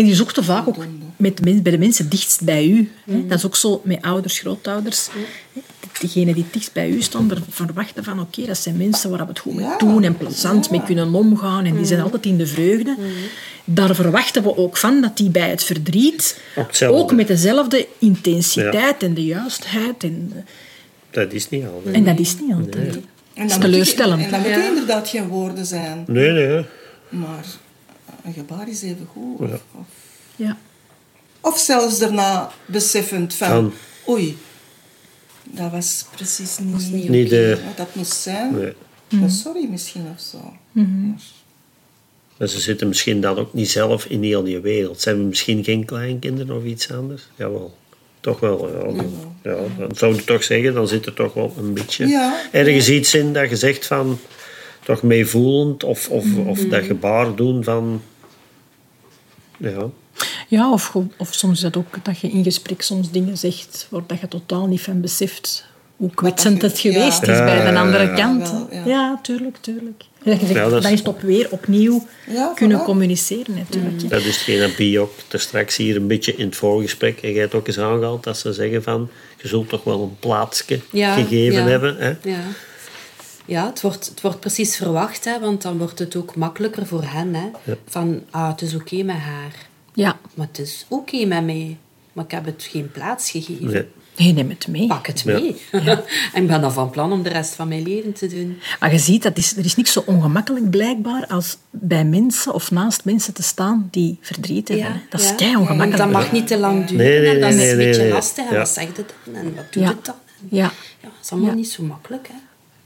En die zochten vaak ook met bij de mensen dichtst bij u. Hè. Dat is ook zo met ouders, grootouders. Hè. Diegenen die dichtst bij u staan, er verwachten van oké, dat zijn mensen waar we het goed mee doen en plezant mee kunnen omgaan. En die zijn altijd in de vreugde. Daar verwachten we ook van dat die bij het verdriet Ook met dezelfde intensiteit en de juistheid. En, Dat is niet altijd. en dat is niet altijd. En Dat is moet teleurstellend. je- En dat moeten inderdaad geen woorden zijn. Nee, nee. Maar een gebaar is even goed. Of, Ja. of, Ja. of zelfs daarna beseffend van... Van. Oei, dat was precies niet, Niet de- wat dat moest zijn. nee. Maar sorry misschien of zo. Maar- Maar ze zitten misschien dan ook niet zelf in heel die wereld. Zijn we misschien geen kleinkinderen of iets anders? Jawel. Toch wel. Ja, dan, ja, dan zou ik toch zeggen, dan zit er toch wel een beetje Ja. ergens iets in dat je zegt van toch meevoelend of, of, of dat gebaar doen van ja, Ja, of, of soms is dat ook dat je in gesprek soms dingen zegt waar dat je totaal niet van beseft hoe kwetsend het geweest ja. is bij de andere ja, ja. kant. Wel, ja. ja. tuurlijk, tuurlijk. Dat je zegt, Ja, dat is- dan is het op weer opnieuw Ja, kunnen communiceren natuurlijk. hè. dat is hetgeen dat ook er straks hier een beetje in het voorgesprek en jij het ook eens aangehaald dat ze zeggen van je zult toch wel een plaatsje Ja, gegeven ja. hebben. Hè? Ja, ja het, wordt, het wordt precies verwacht, hè, want dan wordt het ook makkelijker voor hen. Hè, Van, ah, het is oké met haar, Ja, maar het is oké met mij. Maar ik heb het geen plaats gegeven. Nee. nee, neem het mee. Pak het mee. en ik ben dan van plan om de rest van mijn leven te doen. Maar je ziet, dat is, er is niks zo ongemakkelijk blijkbaar als bij mensen of naast mensen te staan die verdriet hebben. Dat is ja. kei ongemakkelijk. Dat mag niet te lang duren. Nee, nee, en dat nee, is een nee, beetje nee. lastig. En Ja. wat zegt het dan? En wat doet Ja. het dan? En Ja. Ja, dat is allemaal Ja. niet zo makkelijk. Hè.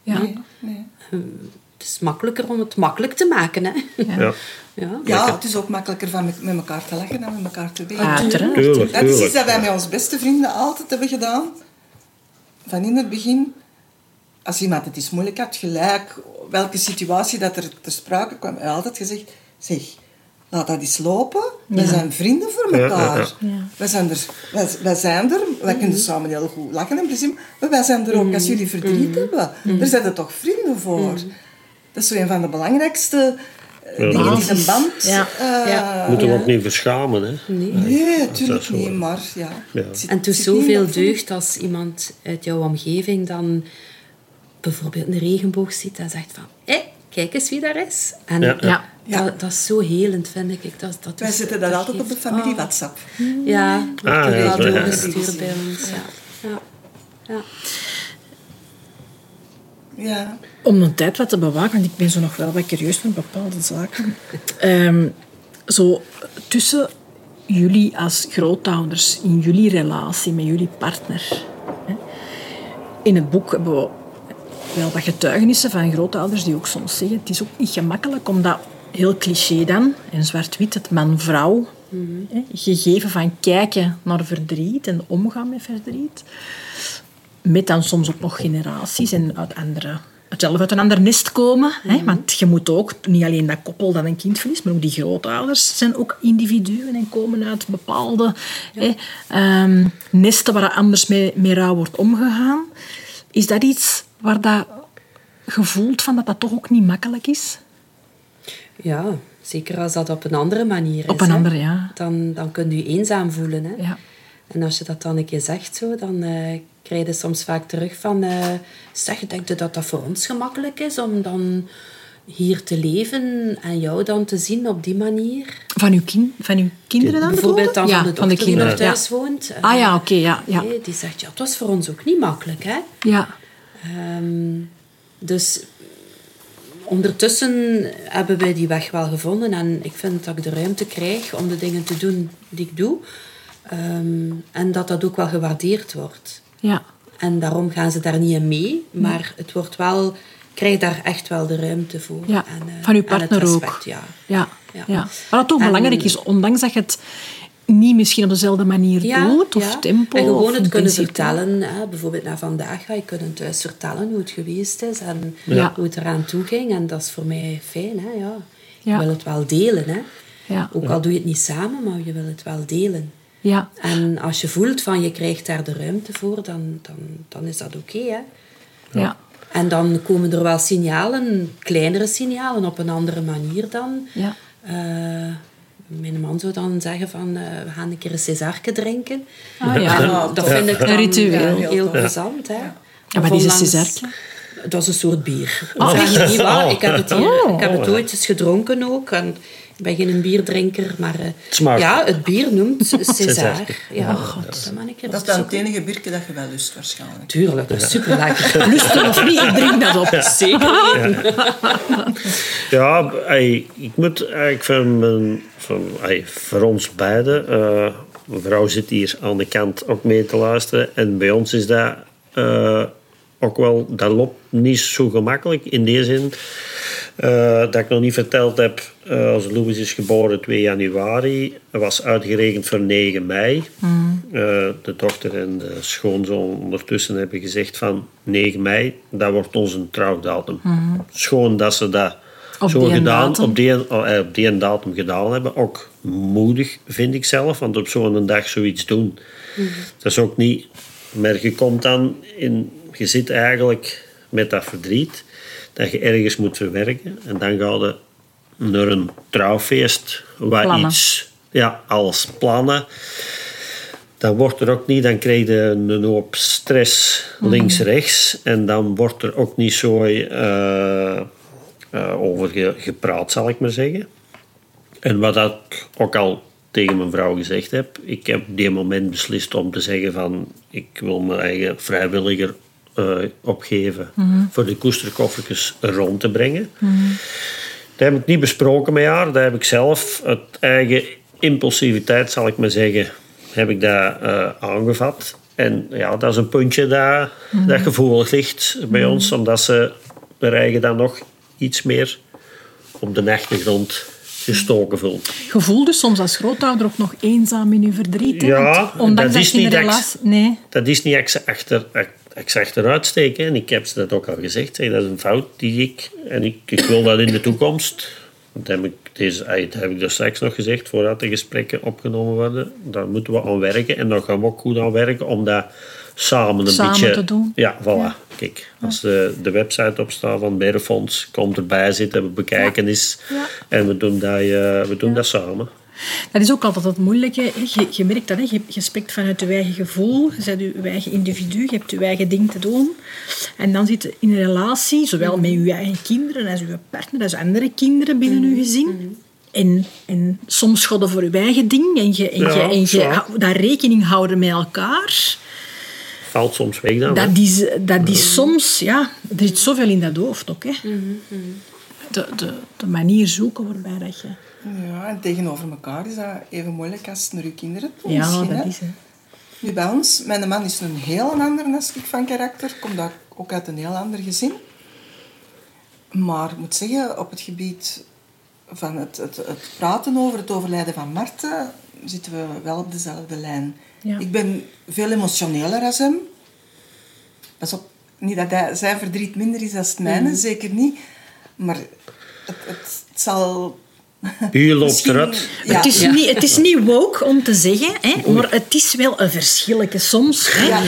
Ja. Nee. Het is makkelijker om het makkelijk te maken. Hè. Ja. Ja. Ja, het is ook makkelijker van met, met elkaar te lachen dan met elkaar te weten. Tuurlijk, Dat is iets dat wij met onze beste vrienden altijd hebben gedaan. Van in het begin, als iemand het is moeilijk had, gelijk welke situatie dat er ter sprake kwam, hebben we altijd gezegd, zeg, laat dat eens lopen. We zijn vrienden voor elkaar. ja, ja. Wij, zijn er, wij, wij zijn er, wij kunnen samen heel goed lachen en plezier, maar wij zijn er ook als jullie verdriet hebben. Daar zijn er toch vrienden voor. Dat is zo een van de belangrijkste eh, dingen die een band... Ja. eh, Ja. Moeten we ook niet verschamen. Hè? Nee, natuurlijk niet, maar ja. Ja. zit- En het doet zoveel deugd als iemand uit jouw omgeving dan bijvoorbeeld een regenboog ziet en zegt van, hé, kijk eens wie daar is. En Ja. Ja. Ja. Dat, dat is zo helend, vind ik. Dat, dat Wij is- zetten dat altijd op de familie Ah. WhatsApp. Ja, Ah, ja, wel zo, ja. doorgestuurd bij ons. Ja. Ja. Ja. Ja. Om een tijd wat te bewaken, want ik ben zo nog wel wat curieus met bepaalde zaken. Ehm, zo tussen jullie als grootouders, in jullie relatie met jullie partner. Hè. In het boek hebben we wel wat getuigenissen van grootouders die ook soms zeggen het is ook niet gemakkelijk omdat heel cliché dan, en zwart-wit, het man-vrouw hè, gegeven van kijken naar verdriet en omgaan met verdriet met dan soms ook nog generaties en uit andere, zelf uit een ander nest komen. Hè? Want je moet ook, niet alleen dat koppel dat een kind verliest, maar ook die grootouders zijn ook individuen en komen uit bepaalde hè, ehm, nesten waar anders mee, mee rouw wordt omgegaan. Is dat iets waar dat gevoeld van dat dat toch ook niet makkelijk is? ja, zeker als dat op een andere manier is. Op een hè. andere, ja. Dan, dan kun je je eenzaam voelen. Hè. Ja. En als je dat dan een keer zegt, zo, dan eh, krijg je soms vaak terug van... eh zeg, denk je dat dat voor ons gemakkelijk is om dan hier te leven en jou dan te zien op die manier? Van uw, kind, van uw kinderen dan? Bijvoorbeeld dan ja, van de dochter die kinderen. nog thuis ja. woont. eh, Ah ja, oké, ja. Ja. nee, die zegt, ja, het was voor ons ook niet makkelijk, hè. ja. Ehm, dus ondertussen hebben wij die weg wel gevonden. En ik vind dat ik de ruimte krijg om de dingen te doen die ik doe. Ehm, en dat dat ook wel gewaardeerd wordt. ja. En daarom gaan ze daar niet in mee. Maar het wordt wel... Krijg daar echt wel de ruimte voor. Ja, En, eh, van uw partner ook. Ja. Ja, Ja. ja. Maar wat toch En- belangrijk is, ondanks dat je het niet misschien op dezelfde manier doet, of ja. tempo, En gewoon of het kunnen vertellen. Hè. Bijvoorbeeld na vandaag ga je kunnen thuis vertellen hoe het geweest is en Ja. hoe het eraan toe ging. En dat is voor mij fijn. Hè. Ja. Je Ja. wil het wel delen. Hè. Ja. Ook al doe je het niet samen, maar je wil het wel delen. Ja, En als je voelt van je krijgt daar de ruimte voor, dan, dan, dan is dat oké. hè. ja, en dan komen er wel signalen, kleinere signalen, op een andere manier dan. ja. Eh, mijn man zou dan zeggen van, eh, we gaan een keer een Césarke drinken. Ah, ja. En dat vind ik Een dan ritueel. heel, plezant. Hè. Ja, maar die is een Césarke? Dat is een soort bier. Vraag je niet waar. Ik heb het, hier, ik heb het ooit eens gedronken ook. En ik ben geen bierdrinker, maar eh, ja, het bier noemt César. Ja, ik er Dat is dan het enige biertje dat je wel lust waarschijnlijk. Tuurlijk, dat is super lekker. Lusten of niet, ik drink dat op. Zeker. Ja, ey, ik moet eigenlijk van, mijn, van ey, voor ons beiden. eh, mijn vrouw zit hier aan de kant ook mee te luisteren. En bij ons is dat eh, ook wel, dat loopt niet zo gemakkelijk. In die zin eh, dat ik nog niet verteld heb. eh, als Louis is geboren 2 januari, was uitgerekend voor 9 mei. Eh, de dochter en de schoonzoon ondertussen hebben gezegd van 9 mei, dat wordt onze trouwdatum. Schoon dat ze dat Op zo gedaan, datum. op die, eh, op die datum gedaan hebben. Ook moedig, vind ik zelf, want op zo'n dag zoiets doen. Dat is ook niet... Maar je komt dan in... Je zit eigenlijk met dat verdriet dat je ergens moet verwerken. En dan ga je naar een trouwfeest, wat Plannen. iets... Ja, alles plannen. Dan wordt er ook niet... Dan krijg je een hoop stress links-rechts. En dan wordt er ook niet zo... eh, eh, over ge- gepraat, zal ik maar zeggen. En wat ik ook al tegen mijn vrouw gezegd heb, ik heb op die moment beslist om te zeggen van ik wil mijn eigen vrijwilliger eh, opgeven voor de koesterkoffertjes rond te brengen. Dat heb ik niet besproken met haar, dat heb ik zelf uit eigen impulsiviteit, zal ik maar zeggen, heb ik dat eh, aangevat. En ja, dat is een puntje dat, dat gevoelig ligt bij ons, omdat ze haar eigen dan nog iets meer op de achtergrond gestoken voelt. Je voelde soms als grootouder ook nog eenzaam in je verdriet. Ja, dat is niet relatie... Nee. Dat is niet dat ik ze, achter, ik ze achteruit steek. hè. En ik heb ze dat ook al gezegd. Dat is een fout die ik... En ik, ik wil dat in de toekomst... Dat heb, ik, deze, dat heb ik dus straks nog gezegd, voordat de gesprekken opgenomen worden. Daar moeten we aan werken. En daar gaan we ook goed aan werken om dat samen een Samen beetje... te doen. Ja, voilà. Kijk, als de, de website opstaat van Berrefonds, komt erbij zitten, we bekijken eens. Ja. En we doen, dat, eh, we doen dat samen. Dat is ook altijd het moeilijke. Je, je merkt dat, hè. Je, je spreekt vanuit je eigen gevoel. Je bent je eigen individu. Je hebt je eigen ding te doen. En dan zit je in een relatie, zowel met je eigen kinderen als je partner, als andere kinderen binnen je gezin. En, en soms schotten voor je eigen ding. En je, en Ja, je, en je daar rekening houden met elkaar. Valt soms weg dan. Dat is, dat is soms... Ja, er zit zoveel in dat hoofd ook. Hè. De, de, de manier zoeken waarbij dat je... Ja, en tegenover elkaar is dat even moeilijk als het naar je kinderen toe Ja, dat hè. is... Hè. Nu bij ons, mijn man is een heel ander ik van karakter. Komt ook- ook uit een heel ander gezin. Maar ik moet zeggen, op het gebied van het, het, het praten over het overlijden van Marten, zitten we wel op dezelfde lijn. Ja. Ik ben veel emotioneler als hem. Pas op, niet dat hij, zijn verdriet minder is dan het mijne, zeker niet. Maar het, het, het zal... U loopt misschien- eruit. Ja, Het, is Ja. niet, het is niet woke om te zeggen, hè, maar het is wel een verschilletje soms. Hè, Ja.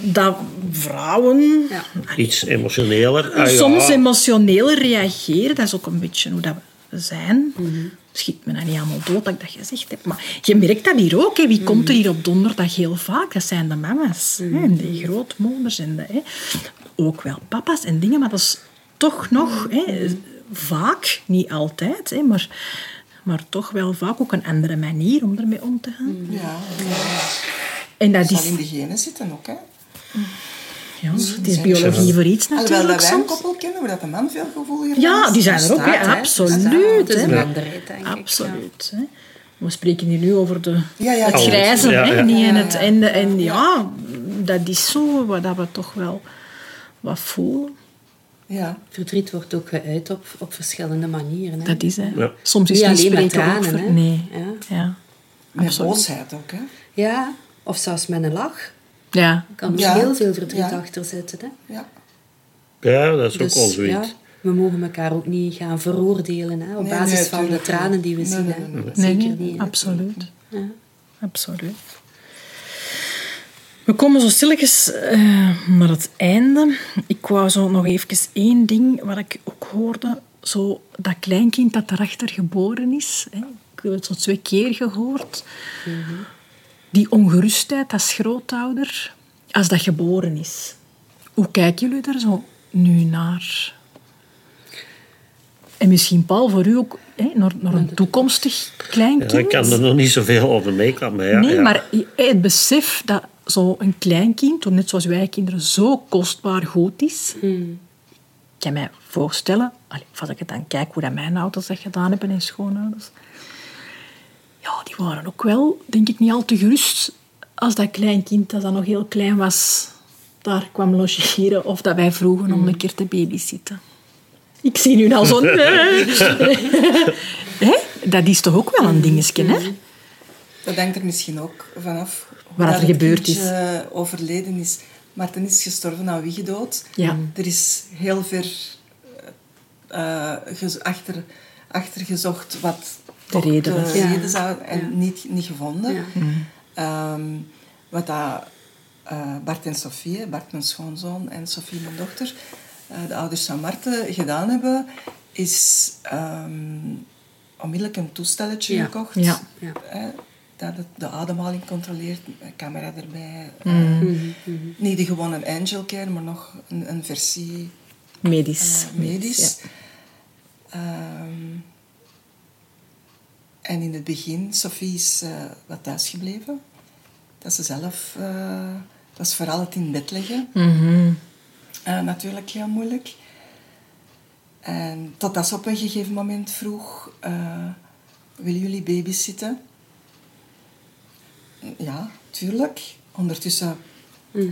Dat vrouwen Ja. Iets emotioneler. Ah, ja. soms emotioneler reageren. Dat is ook een beetje hoe dat we zijn. schiet me dat niet allemaal dood dat ik dat gezegd heb. Maar je merkt dat hier ook. Hè. Wie komt er hier op donderdag heel vaak? Dat zijn de mama's. Hè. En de grootmoeders. En de, hè. Ook wel papa's en dingen. Maar dat is toch nog hè, vaak, niet altijd, hè, maar, maar toch wel vaak ook een andere manier om ermee om te gaan. Ja, ja. En dat is... in de genen zitten ook, hè. Ja, het is biologie voor iets Alhoewel natuurlijk dat wij een koppel kennen, waar dat de man veel gevoeliger Ja, die zijn er ook, absoluut. Het is een hè. minderheid, denk ik. Absoluut. Hè. We spreken hier nu over de, Ja, ja, het alles. grijze, Ja, hè, ja. niet in het einde. En ja, dat is zo wat dat we toch wel wat voelen. Ja. Verdriet wordt ook geuit op, op verschillende manieren. Hè. Dat is hè. Ja. Soms is Niet niet alleen ook tranen, ver- hè. Nee. Ja. Ja. Met Absoluut. boosheid ook, hè. Ja, of zelfs met een lach. Ja. Er kan er Ja. heel veel verdriet Ja. achter zitten. Hè. Ja. Ja, dat is Dus, ook wel zoiets. ja, we mogen elkaar ook niet gaan veroordelen hè, op Nee, basis nee, van de tranen die we Nee, zien. nee, hè. Zeker nee, niet. hè. absoluut. Ja. Absoluut. We komen zo stilletjes eh, naar het einde. Ik wou zo nog even één ding wat ik ook hoorde. Zo dat kleinkind dat daarachter geboren is. Hè. Ik heb het zo twee keer gehoord. Die ongerustheid als grootouder, als dat geboren is. Hoe kijken jullie er zo nu naar? En misschien, Paul, voor u ook hè, naar, naar een toekomstig kleinkind. Ja, ik kan er nog niet zoveel over meeklappen. Maar ja, nee, ja. maar het besef dat zo'n kleinkind, net zoals wij kinderen, zo kostbaar goed is. Hmm. Ik kan mij voorstellen, als ik het dan kijk hoe dat mijn ouders dat gedaan hebben en schoonouders. Ja, die waren ook wel, denk ik, niet al te gerust als dat kleinkind, dat dat nog heel klein was, daar kwam logeren of dat wij vroegen om een keer te babysitten. Ik zie nu al zo'n... Dat is toch ook wel een dingetje, hè? Dat hangt er misschien ook vanaf Wat er gebeurd is. overleden is. Martin is gestorven aan wiegedood. Ja. Er is heel ver eh, gez- achter, achter gezocht wat De reden de was. Ja. zou en Ja. niet, niet gevonden. Ja. Ehm, wat dat, eh, Bart en Sofie, Bart mijn schoonzoon en Sofie mijn dochter, eh, de ouders van Marten, gedaan hebben, is ehm, onmiddellijk een toestelletje Ja. gekocht. Ja. Dat het de ademhaling controleert, een camera erbij. Mm. eh, niet de gewone angel care, maar nog een, een versie Medisch. eh, medisch. Ehm, en in het begin, Sophie is eh, wat thuisgebleven. Dat ze zelf... eh, dat was vooral het in bed leggen. Mhm. Eh, natuurlijk heel moeilijk. En totdat ze op een gegeven moment vroeg... eh, willen jullie babysitten? Ja, tuurlijk. Ondertussen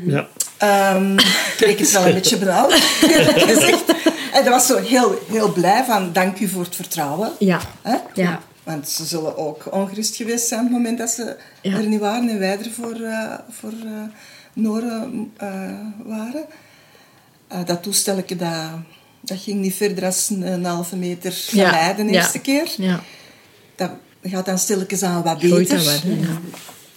Ja. Ehm kreeg ik het wel een beetje benauwd, eerlijk gezegd. En dat was zo heel, heel blij van, dank u voor het vertrouwen. Ja. Hè? Ja. Want ze zullen ook ongerust geweest zijn op het moment dat ze Ja. er niet waren en wij er voor, eh voor eh Noren eh, waren. Eh, dat toestelletje, dat, dat ging niet verder dan een, een halve meter van Ja. mij de Ja. eerste keer. Ja. Dat gaat dan stilletjes aan wat beter. dat wel, hè? Ja.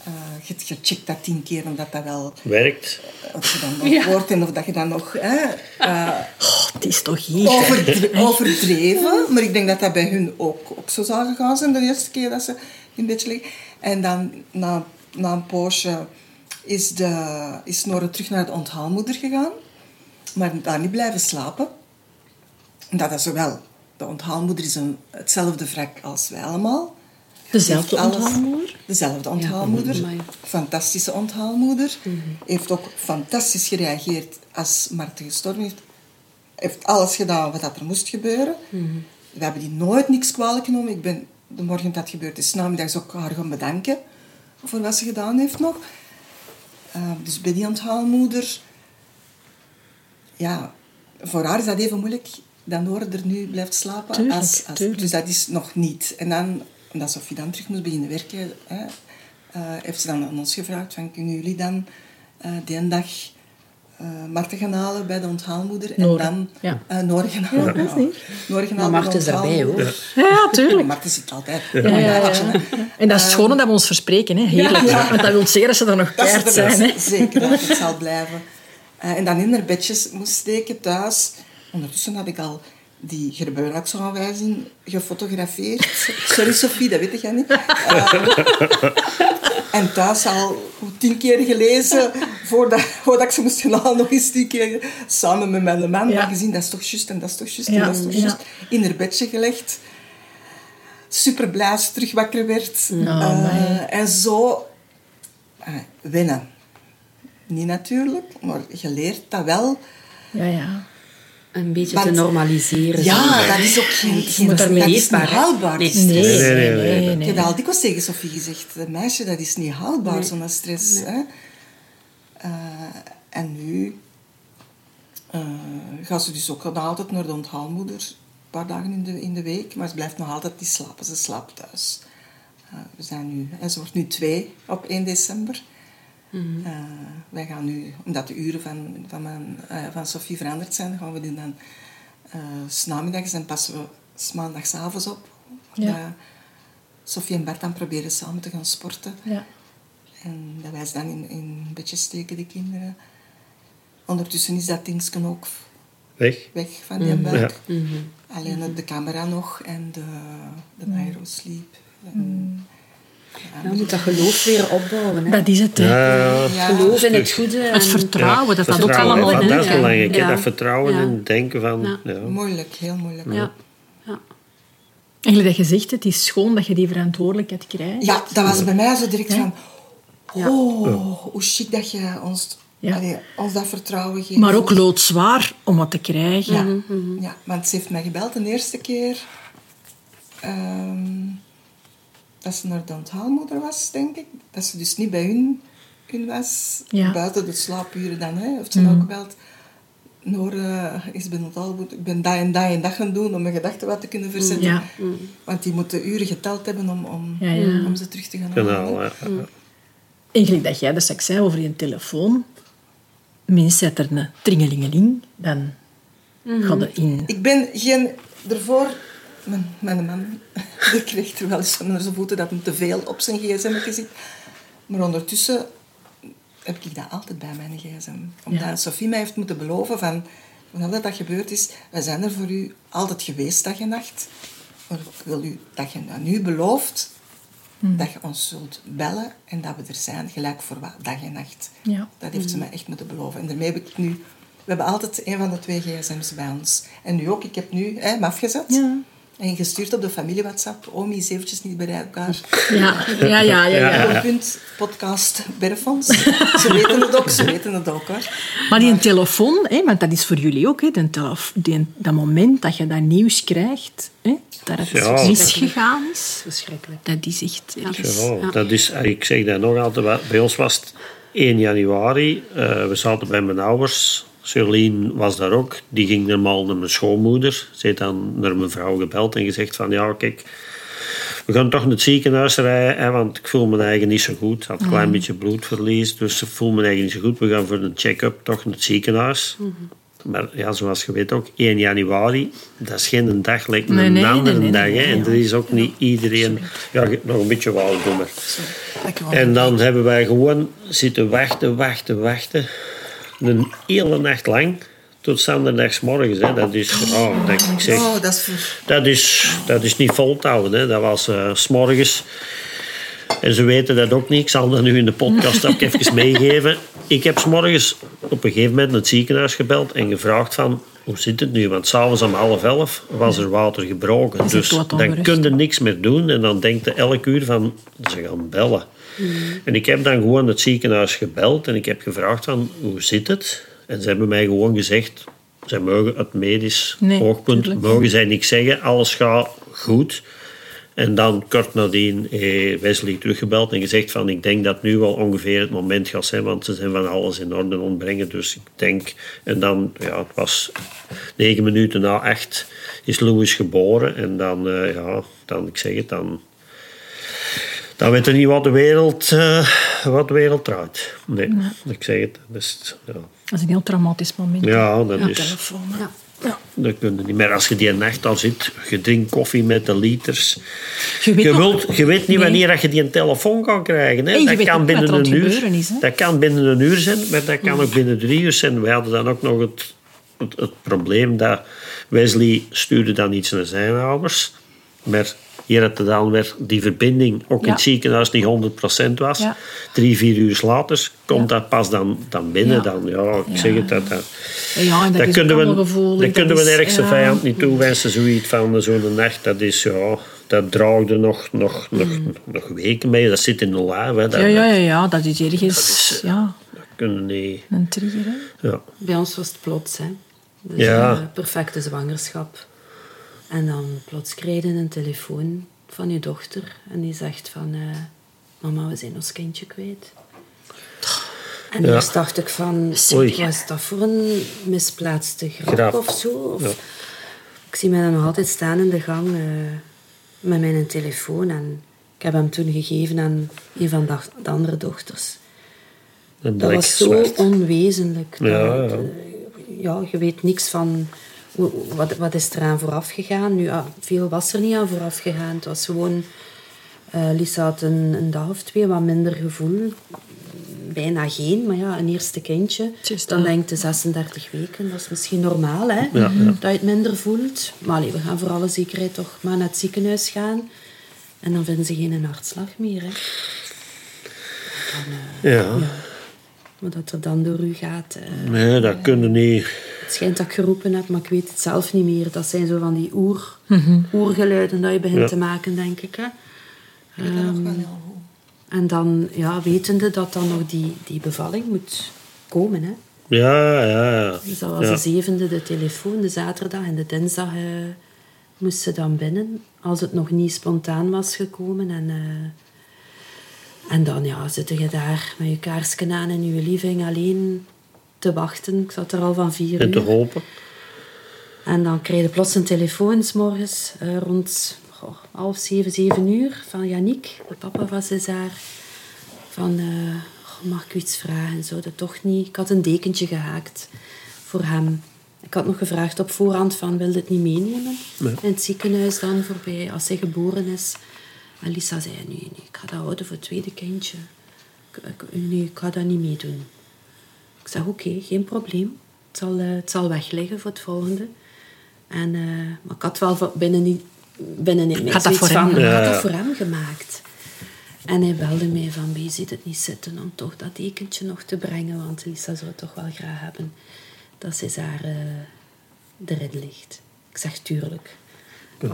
Eh, je, checkt dat tien keer, omdat dat wel Werkt. of je dan nog hoort en of dat je dan nog hè, eh, Oh, het is toch hier. overdre- overdreven. Maar ik denk dat dat bij hun ook, ook zo zou gegaan zijn de eerste keer dat ze in bed liggen. En dan na, na een poosje is, de, is Nora terug naar de onthaalmoeder gegaan. Maar daar niet blijven slapen. Dat is zowel. De onthaalmoeder is een, hetzelfde wrak als wij allemaal. Dezelfde onthaalmoeder? Dezelfde onthaalmoeder. Fantastische onthaalmoeder. Heeft ook fantastisch gereageerd als Marten gestorven heeft. Heeft alles gedaan wat dat er moest gebeuren. We hebben die nooit niks kwalijk genomen. Ik ben de morgen dat het gebeurd is, namiddags ook haar gaan bedanken voor wat ze gedaan heeft nog. Eh, dus bij die onthaalmoeder, ja, voor haar is dat even moeilijk dat Nora er nu blijft slapen. Tuurlijk, als, als, tuurlijk. Dus dat is nog niet. En dan, omdat Sofie dan terug moest beginnen werken, hè, eh, heeft ze dan aan ons gevraagd van, kunnen jullie dan eh die een dag eh Marten gaan halen bij de onthaalmoeder en dan ja. eh, Nora gaan halen. Ja, dat is niet. Nora gaan Maar halen bij Marten is daarbij, onthaalmoeder. hoor. Ja, ja, tuurlijk. Marten zit altijd. Ja, ja, ja. En dat is het schone dat we ons verspreken. Hè. Heerlijk. Want dat wil zeggen dat ze er nog Dat keihard zijn. Hè. zeker altijd zal blijven. Eh, en dan in haar bedjes moest steken thuis. Ondertussen had ik al die gebruiksaanwijzing gefotografeerd. Sorry Sophie, dat weet jij niet. Uh, en thuis al tien keer gelezen, voordat, voordat ik ze moest gaan halen, nog eens tien keer samen met mijn man. Ja. gezien, dat is toch juist en dat is toch juist en dat is toch juist. In haar bedje gelegd. Super blij als terug wakker werd. uh, en zo uh, winnen. Niet natuurlijk, maar je leert dat wel. Ja, ja een beetje te normaliseren. Ja, dat is ook geen, geen dat is niet haalbaar. Nee, nee, nee. nee, nee, nee. Ik heb al dikwijls tegen Sofie gezegd, meisje, dat is niet haalbaar, zo'n stress. Hè? Uh, en nu uh, gaat ze dus ook nog altijd naar de onthaalmoeder, een paar dagen in de, in de week, maar ze blijft nog altijd niet slapen. Ze slaapt thuis. Uh, we zijn nu, en ze wordt nu twee op 1 december. Mm wij gaan nu, omdat de uren van, van, mijn, uh, van Sophie veranderd zijn, gaan we die dan uh, s namiddags en passen we s maandagsavonds op. Ja. Sophie en Bart dan proberen samen te gaan sporten. Ja. En dat wij ze dan in, in bedjes steken, de kinderen. Ondertussen is dat dingetje ook weg, weg van die mm buik. Ja. Mm -hmm. Alleen de camera nog en de, de mm. sleep. En, ja, je moet dat geloof weer opbouwen. Hè? Dat is het. Hè. Ja, Geloof in het goede. Het vertrouwen, dat dat ook allemaal in Dat is belangrijk, dat vertrouwen en denken van... Moeilijk, heel moeilijk. Ja. Ja. Eigenlijk dat je zegt, het is schoon dat je die verantwoordelijkheid krijgt. Ja, dat was bij mij zo direct van... Oh, hoe chic dat je ons, allee, ons dat vertrouwen geeft. Maar ook loodzwaar om wat te krijgen. Ja, mm -hmm. ja want ze heeft mij gebeld de eerste keer... Um, dat ze naar de onthaalmoeder was, denk ik. Dat ze dus niet bij hun, hun was. Buiten de slaapuren dan, hè. Heeft ze mm. ook gebeld. Noor uh, is bij onthaalmoeder. Ik ben dat en dat en dat gaan doen om mijn gedachten wat te kunnen verzetten. Ja. Mm. Want die moeten uren geteld hebben om, om, ja, ja. om ze terug te gaan halen. Mm. Eigenlijk dat jij de seks zei over je telefoon. Minstens zet er een tringelingeling, dan mm. gaat er in. Ik ben geen... Ervoor mijn, mijn man die kreeg er wel eens van zijn voeten dat hij te veel op zijn gsm zit. Maar ondertussen heb ik dat altijd bij mijn gsm. Omdat ja. Sophie mij heeft moeten beloven van... Wanneer dat gebeurd is, wij zijn er voor u altijd geweest dag en nacht. Maar ik wil u dat je nu belooft, hmm. dat je ons zult bellen en dat we er zijn, gelijk voor dag en nacht. Ja. Dat heeft ze hmm. mij echt moeten beloven. En daarmee heb ik nu... We hebben altijd een van de twee gsm's bij ons. En nu ook. Ik heb nu hè, hem afgezet. Ja. En gestuurd op de familie WhatsApp. Omi is eventjes niet bereikbaar. Ja, ja, ja. ja, ja. Punt, podcast Berfons. Ze weten het ook, ze weten het ook hoor. Maar die telefoon, hè, want dat is voor jullie ook, hè, die, dat moment dat je dat nieuws krijgt, hè, dat het ja. misgegaan is. Verschrikkelijk. Dat is echt... Ja, ja, dat is, ik zeg dat nog altijd, bij ons was het 1 januari. Uh, we zaten bij mijn ouders Charlene was daar ook. Die ging normaal naar mijn schoonmoeder. Ze heeft dan naar mijn vrouw gebeld en gezegd van... Ja, kijk, we gaan toch naar het ziekenhuis rijden, hè, want ik voel me eigen niet zo goed. Ik had een klein mhm. beetje bloedverlies, dus ik voel me eigen niet zo goed. We gaan voor een check-up toch naar het ziekenhuis. Mhm. Maar ja, zoals je weet ook, 1 januari, dat is geen dag, lijkt nee, een nee, andere nee, dag. Hè. En er is ook niet iedereen... Ja, nog een beetje waaldommer. En dan hebben wij gewoon zitten wachten, wachten, wachten een hele nacht lang tot morgens. Hè. Dat is, oh, dat, ik zeg, oh, dat, is dat, is, dat is niet vol te houden. Hè. Dat was uh, s'morgens. En ze weten dat ook niet. Ik zal dat nu in de podcast ook even meegeven. Ik heb s'morgens op een gegeven moment naar het ziekenhuis gebeld en gevraagd van... Hoe zit het nu? Want s'avonds om half elf was er water gebroken. Dus dan kun je niks meer doen. En dan denkt elk uur van... Ze gaan bellen. Mm. En ik heb dan gewoon het ziekenhuis gebeld en ik heb gevraagd van hoe zit het? En ze hebben mij gewoon gezegd, zij mogen het medisch nee, oogpunt, mogen zij niks zeggen, alles gaat goed. En dan kort nadien heeft Wesley teruggebeld en gezegd van ik denk dat nu wel ongeveer het moment gaat zijn, want ze zijn van alles in orde ontbrengen. Dus ik denk, en dan, ja, het was negen minuten na echt is Louis geboren. En dan, uh, ja, dan, ik zeg het, dan dan weet je niet wat de wereld, uh, wat de wereld draait. Nee, ik zeg het. Dat is, ja. dat is een heel traumatisch moment. Ja, dat is... Telefoon, ja. Ja. Dat kun je niet meer. Als je die nacht al zit, je drinkt koffie met de liters. Je weet, je wilt, je weet niet wanneer je die een telefoon kan krijgen. Hè. Dat kan binnen een uur. Is, dat kan binnen een uur zijn, maar dat kan ook binnen drie uur zijn. We hadden dan ook nog het, het, het probleem dat Wesley stuurde dan iets naar zijn ouders. Maar hier had het dan weer die verbinding ook in Ja. het ziekenhuis niet 100% was. Ja. Drie, vier uur later komt dat pas dan, dan binnen. Ja. Dan, ja, ik Ja. zeg het. Dat, dat, Ja, en dat, dat is kunnen we, gevoelig. dat kunnen we is- de ergste ja. vijand niet toewensen. Zoiets van zo'n nacht, dat is ja, dat draagde nog, nog, nog, nog weken mee. Dat zit in de lijf. Hè. Dat, Mm. Ja, ja, ja, ja, dat is ergens ja, dat kunnen niet. een trigger. hè. Ja. Bij ons was het plots, hè. Dus Ja. eh, perfecte zwangerschap. En dan plots krijg je een telefoon van je dochter en die zegt van... eh, Mama, we zijn ons kindje kwijt. En Ja. eerst dacht ik van... Oei. Is dat voor een misplaatste grap, of zo? Of, Ja. Ik zie mij dan nog altijd staan in de gang eh, met mijn telefoon. En ik heb hem toen gegeven aan een van de, de andere dochters. Dat was zo zwart. onwezenlijk. Ja, Dat- ja. ja, je weet niks van wat, wat is eraan vooraf gegaan. Nu, ja, veel was er niet aan vooraf gegaan. Het was gewoon... eh, Lisa had een, een dag of twee wat minder gevoel. Bijna geen, maar ja, een eerste kindje. Dan denk je 36 weken, dat is misschien normaal, hè? Ja, ja. Dat je het minder voelt. Maar allee, we gaan voor alle zekerheid toch maar naar het ziekenhuis gaan. En dan vinden ze geen hartslag meer, hè? Dan, eh, Ja. wat dat er dan door u gaat. eh, Nee, dat kunnen niet. Het schijnt dat ik geroepen heb, maar ik weet het zelf niet meer. Dat zijn zo van die oer, oergeluiden dat je begint Ja. te maken, denk ik. Hè. Dat nog wel heel goed. En dan, ja, wetende dat dan nog die, die bevalling moet komen. Hè. Ja, ja, ja. Dus dat was ja. de zevende de telefoon, de zaterdag. En de dinsdag eh, moest ze dan binnen. Als het nog niet spontaan was gekomen. En, eh, en dan ja, zit je daar met je kaarsken aan in je living alleen te wachten. Ik zat er al van vier En te uur. hopen. En dan krijg je plots een telefoon 's morgens eh, rond goh, half zeven, zeven uur van Yannick, de papa van César. Van, eh, goh, mag ik u iets vragen? Zou dat toch niet? Ik had een dekentje gehaakt voor hem. Ik had nog gevraagd op voorhand van, wil je het niet meenemen? In het ziekenhuis dan, voorbij, als hij geboren is. En Lisa zei, nee, nee, ik ga dat houden voor het tweede kindje. Ik, ik, nee, ik ga dat niet meedoen. Ik zeg, oké, geen probleem. Het zal, eh, het zal wegliggen voor het volgende. En, eh, maar ik had wel van binnen, niet- binnen in mij Had dat voor hem van, ik had Ja. dat voor hem gemaakt. En hij belde mij van, wie ziet het niet zitten om toch dat dekentje nog te brengen, want Lisa zou het toch wel graag hebben dat César eh erin ligt. Ik zeg, tuurlijk.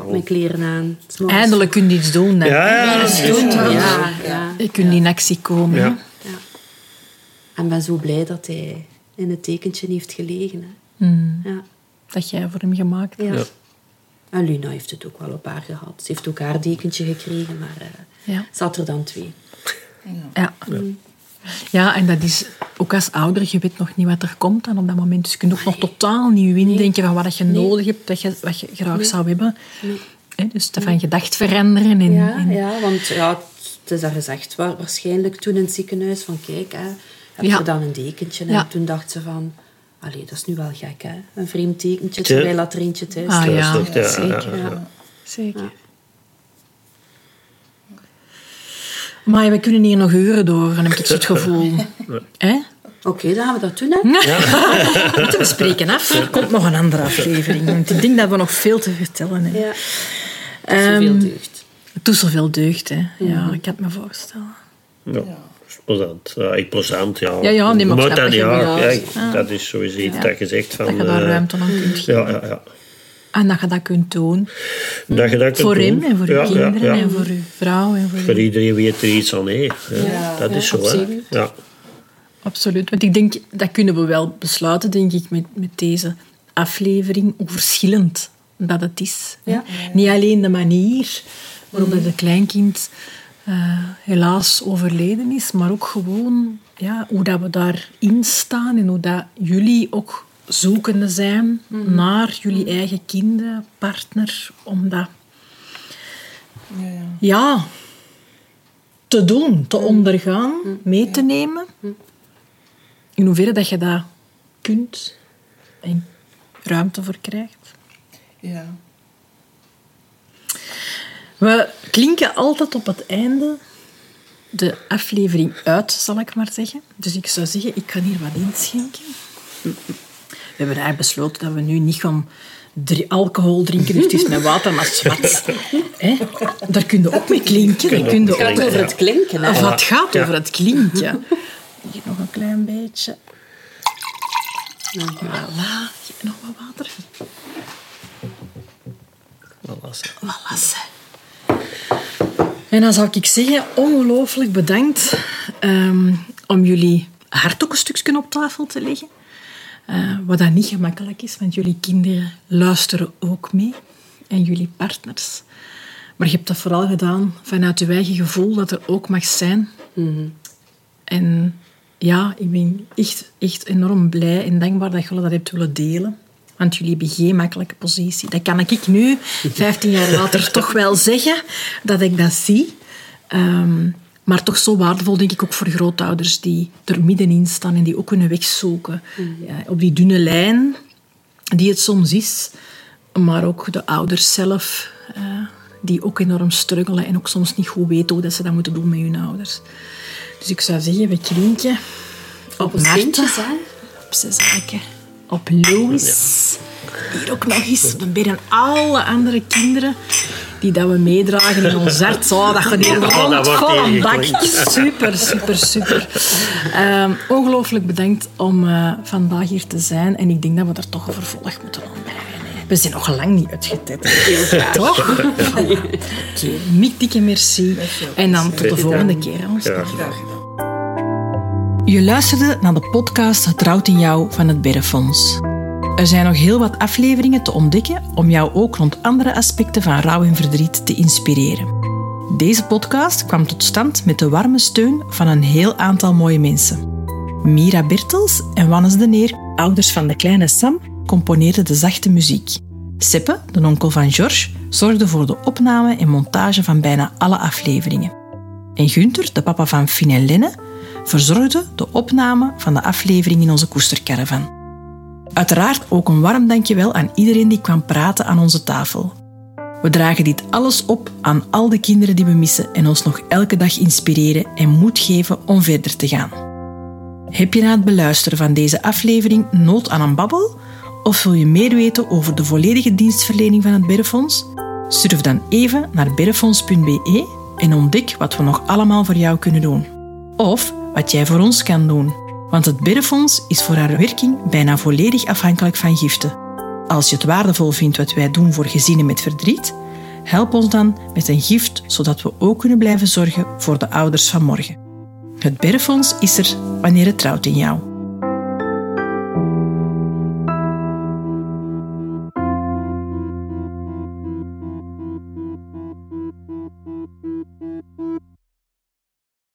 Mijn kleren aan. Eindelijk kun je iets doen. Hè. Ja, ja, ja. Je kunt in actie komen. En ben zo blij dat hij in het tekentje heeft gelegen. Hè. Hmm, Ja. dat jij voor hem gemaakt hebt. Ja. Ja. En Luna heeft het ook wel op haar gehad. Ze heeft ook haar dekentje gekregen, maar eh Ja. ze had er dan twee. Ja. Ja, en dat is ook als ouder, je weet nog niet wat er komt dan op dat moment. Dus je kunt ook nog totaal nieuw indenken van wat je nodig hebt, wat je, wat je graag zou hebben. Hè, dus dat van gedacht veranderen. En, Ja, en- ja, want ja, het is daar gezegd wa- waarschijnlijk toen in het ziekenhuis van kijk, hè, heb Ja. je dan een dekentje? En toen dacht ze van, allee, dat is nu wel gek hè, een vreemd tekentje terwijl dat er eentje thuis Ah ja, Thuis ligt, ja, zeker. ja, Ja. zeker. Maar we kunnen hier nog uren door, dan heb ik het gevoel. Hè? Oké, dan gaan we dat doen hè. Moeten we spreken af? Er komt nog een andere aflevering. Want ik denk dat we nog veel te vertellen hebben. Ja. Ehm, Zoveel deugd. Het doet zoveel deugd, hè. Ja, ik kan het me voorstellen. Ja, plezant. Ja, ik plezant, ja. Ja, ja, nee, maar dat, wat je ja, bedoelt. ja, Dat is sowieso iets dat je zegt van... Dat je daar eh, ruimte aan kunt geven. Ja, ja, ja. En dat je dat kunt doen. Dat je dat kunt Voor hem en voor ja, uw kinderen ja, ja. en voor uw vrouw. En voor iedereen weet er iets aan, hè. Ja, dat ja, is zo, hè. absoluut. Ja. Absoluut. Want ik denk, dat kunnen we wel besluiten, denk ik, met, met deze aflevering, hoe verschillend dat het is. Ja. Niet alleen de manier waarop dat het kleinkind eh, helaas overleden is, maar ook gewoon ja, hoe dat we daarin staan en hoe dat jullie ook zoekende zijn naar jullie eigen kinderen, partner, om dat Ja, ja. ja, te doen, te ondergaan, mee te nemen. In hoeverre dat je dat kunt en ruimte voor krijgt. ja. We klinken altijd op het einde de aflevering uit, zal ik maar zeggen. Dus ik zou zeggen, ik kan hier wat inschenken. We hebben eigenlijk besloten dat we nu niet gaan drie alcohol drinken, dus het is met water, maar zwart. Hè? Daar kun je ook mee klinken. Daar kun Het gaat over het klinken. Hè? Of het gaat Ja. over het klinken. Hier nog een klein beetje. Voilà. Nog wat water. Voilà. Voilà. En dan zou ik zeggen, ongelooflijk bedankt ehm, om jullie hart ook een stukje op tafel te leggen. Eh, wat dat niet gemakkelijk is, want jullie kinderen luisteren ook mee. En jullie partners. Maar je hebt dat vooral gedaan vanuit je eigen gevoel dat er ook mag zijn. En ja, ik ben echt, echt enorm blij en dankbaar dat jullie dat hebt willen delen. Want jullie hebben geen makkelijke positie. Dat kan ik nu, 15 jaar later, toch wel zeggen dat ik dat zie. Ehm, maar toch zo waardevol, denk ik, ook voor grootouders die er middenin staan en die ook hun weg zoeken. Ja, op die dunne lijn die het soms is, maar ook de ouders zelf, eh, die ook enorm struggelen en ook soms niet goed weten hoe dat ze dat moeten doen met hun ouders. Dus ik zou zeggen, we klinken op Op Marten, op Cezanne, op Louis. Hier ook nog eens. We bidden alle andere kinderen die dat we meedragen in ons hart. Zo, dat gaat hier Oh, dat rond, vol een bak. Super, super, super. Ehm, ongelooflijk bedankt om eh, vandaag hier te zijn. En ik denk dat we er toch een vervolg moeten aan. We zijn nog lang niet uitgetetterd. Toch? Oké, niet dikke merci. En dan tot de volgende keer. ons. Gedaan. Je luisterde naar de podcast Het in Jou van het Berrefonds. Er zijn nog heel wat afleveringen te ontdekken om jou ook rond andere aspecten van rouw en verdriet te inspireren. Deze podcast kwam tot stand met de warme steun van een heel aantal mooie mensen. Mira Bertels en Wannes de Neer, ouders van de kleine Sam, componeerden de zachte muziek. Seppe, de onkel van George, zorgde voor de opname en montage van bijna alle afleveringen. En Gunther, de papa van Finn en Lenne, verzorgde de opname van de aflevering in onze koestercaravan. Uiteraard ook een warm dankjewel aan iedereen die kwam praten aan onze tafel. We dragen dit alles op aan al de kinderen die we missen en ons nog elke dag inspireren en moed geven om verder te gaan. Heb je na het beluisteren van deze aflevering nood aan een babbel? Of wil je meer weten over de volledige dienstverlening van het Berrefonds? Surf dan even naar berrefonds.be en ontdek wat we nog allemaal voor jou kunnen doen. Of wat jij voor ons kan doen. Want het Berrefonds is voor haar werking bijna volledig afhankelijk van giften. Als je het waardevol vindt wat wij doen voor gezinnen met verdriet, help ons dan met een gift, zodat we ook kunnen blijven zorgen voor de ouders van morgen. Het Berrefonds is er wanneer het trouwt in jou.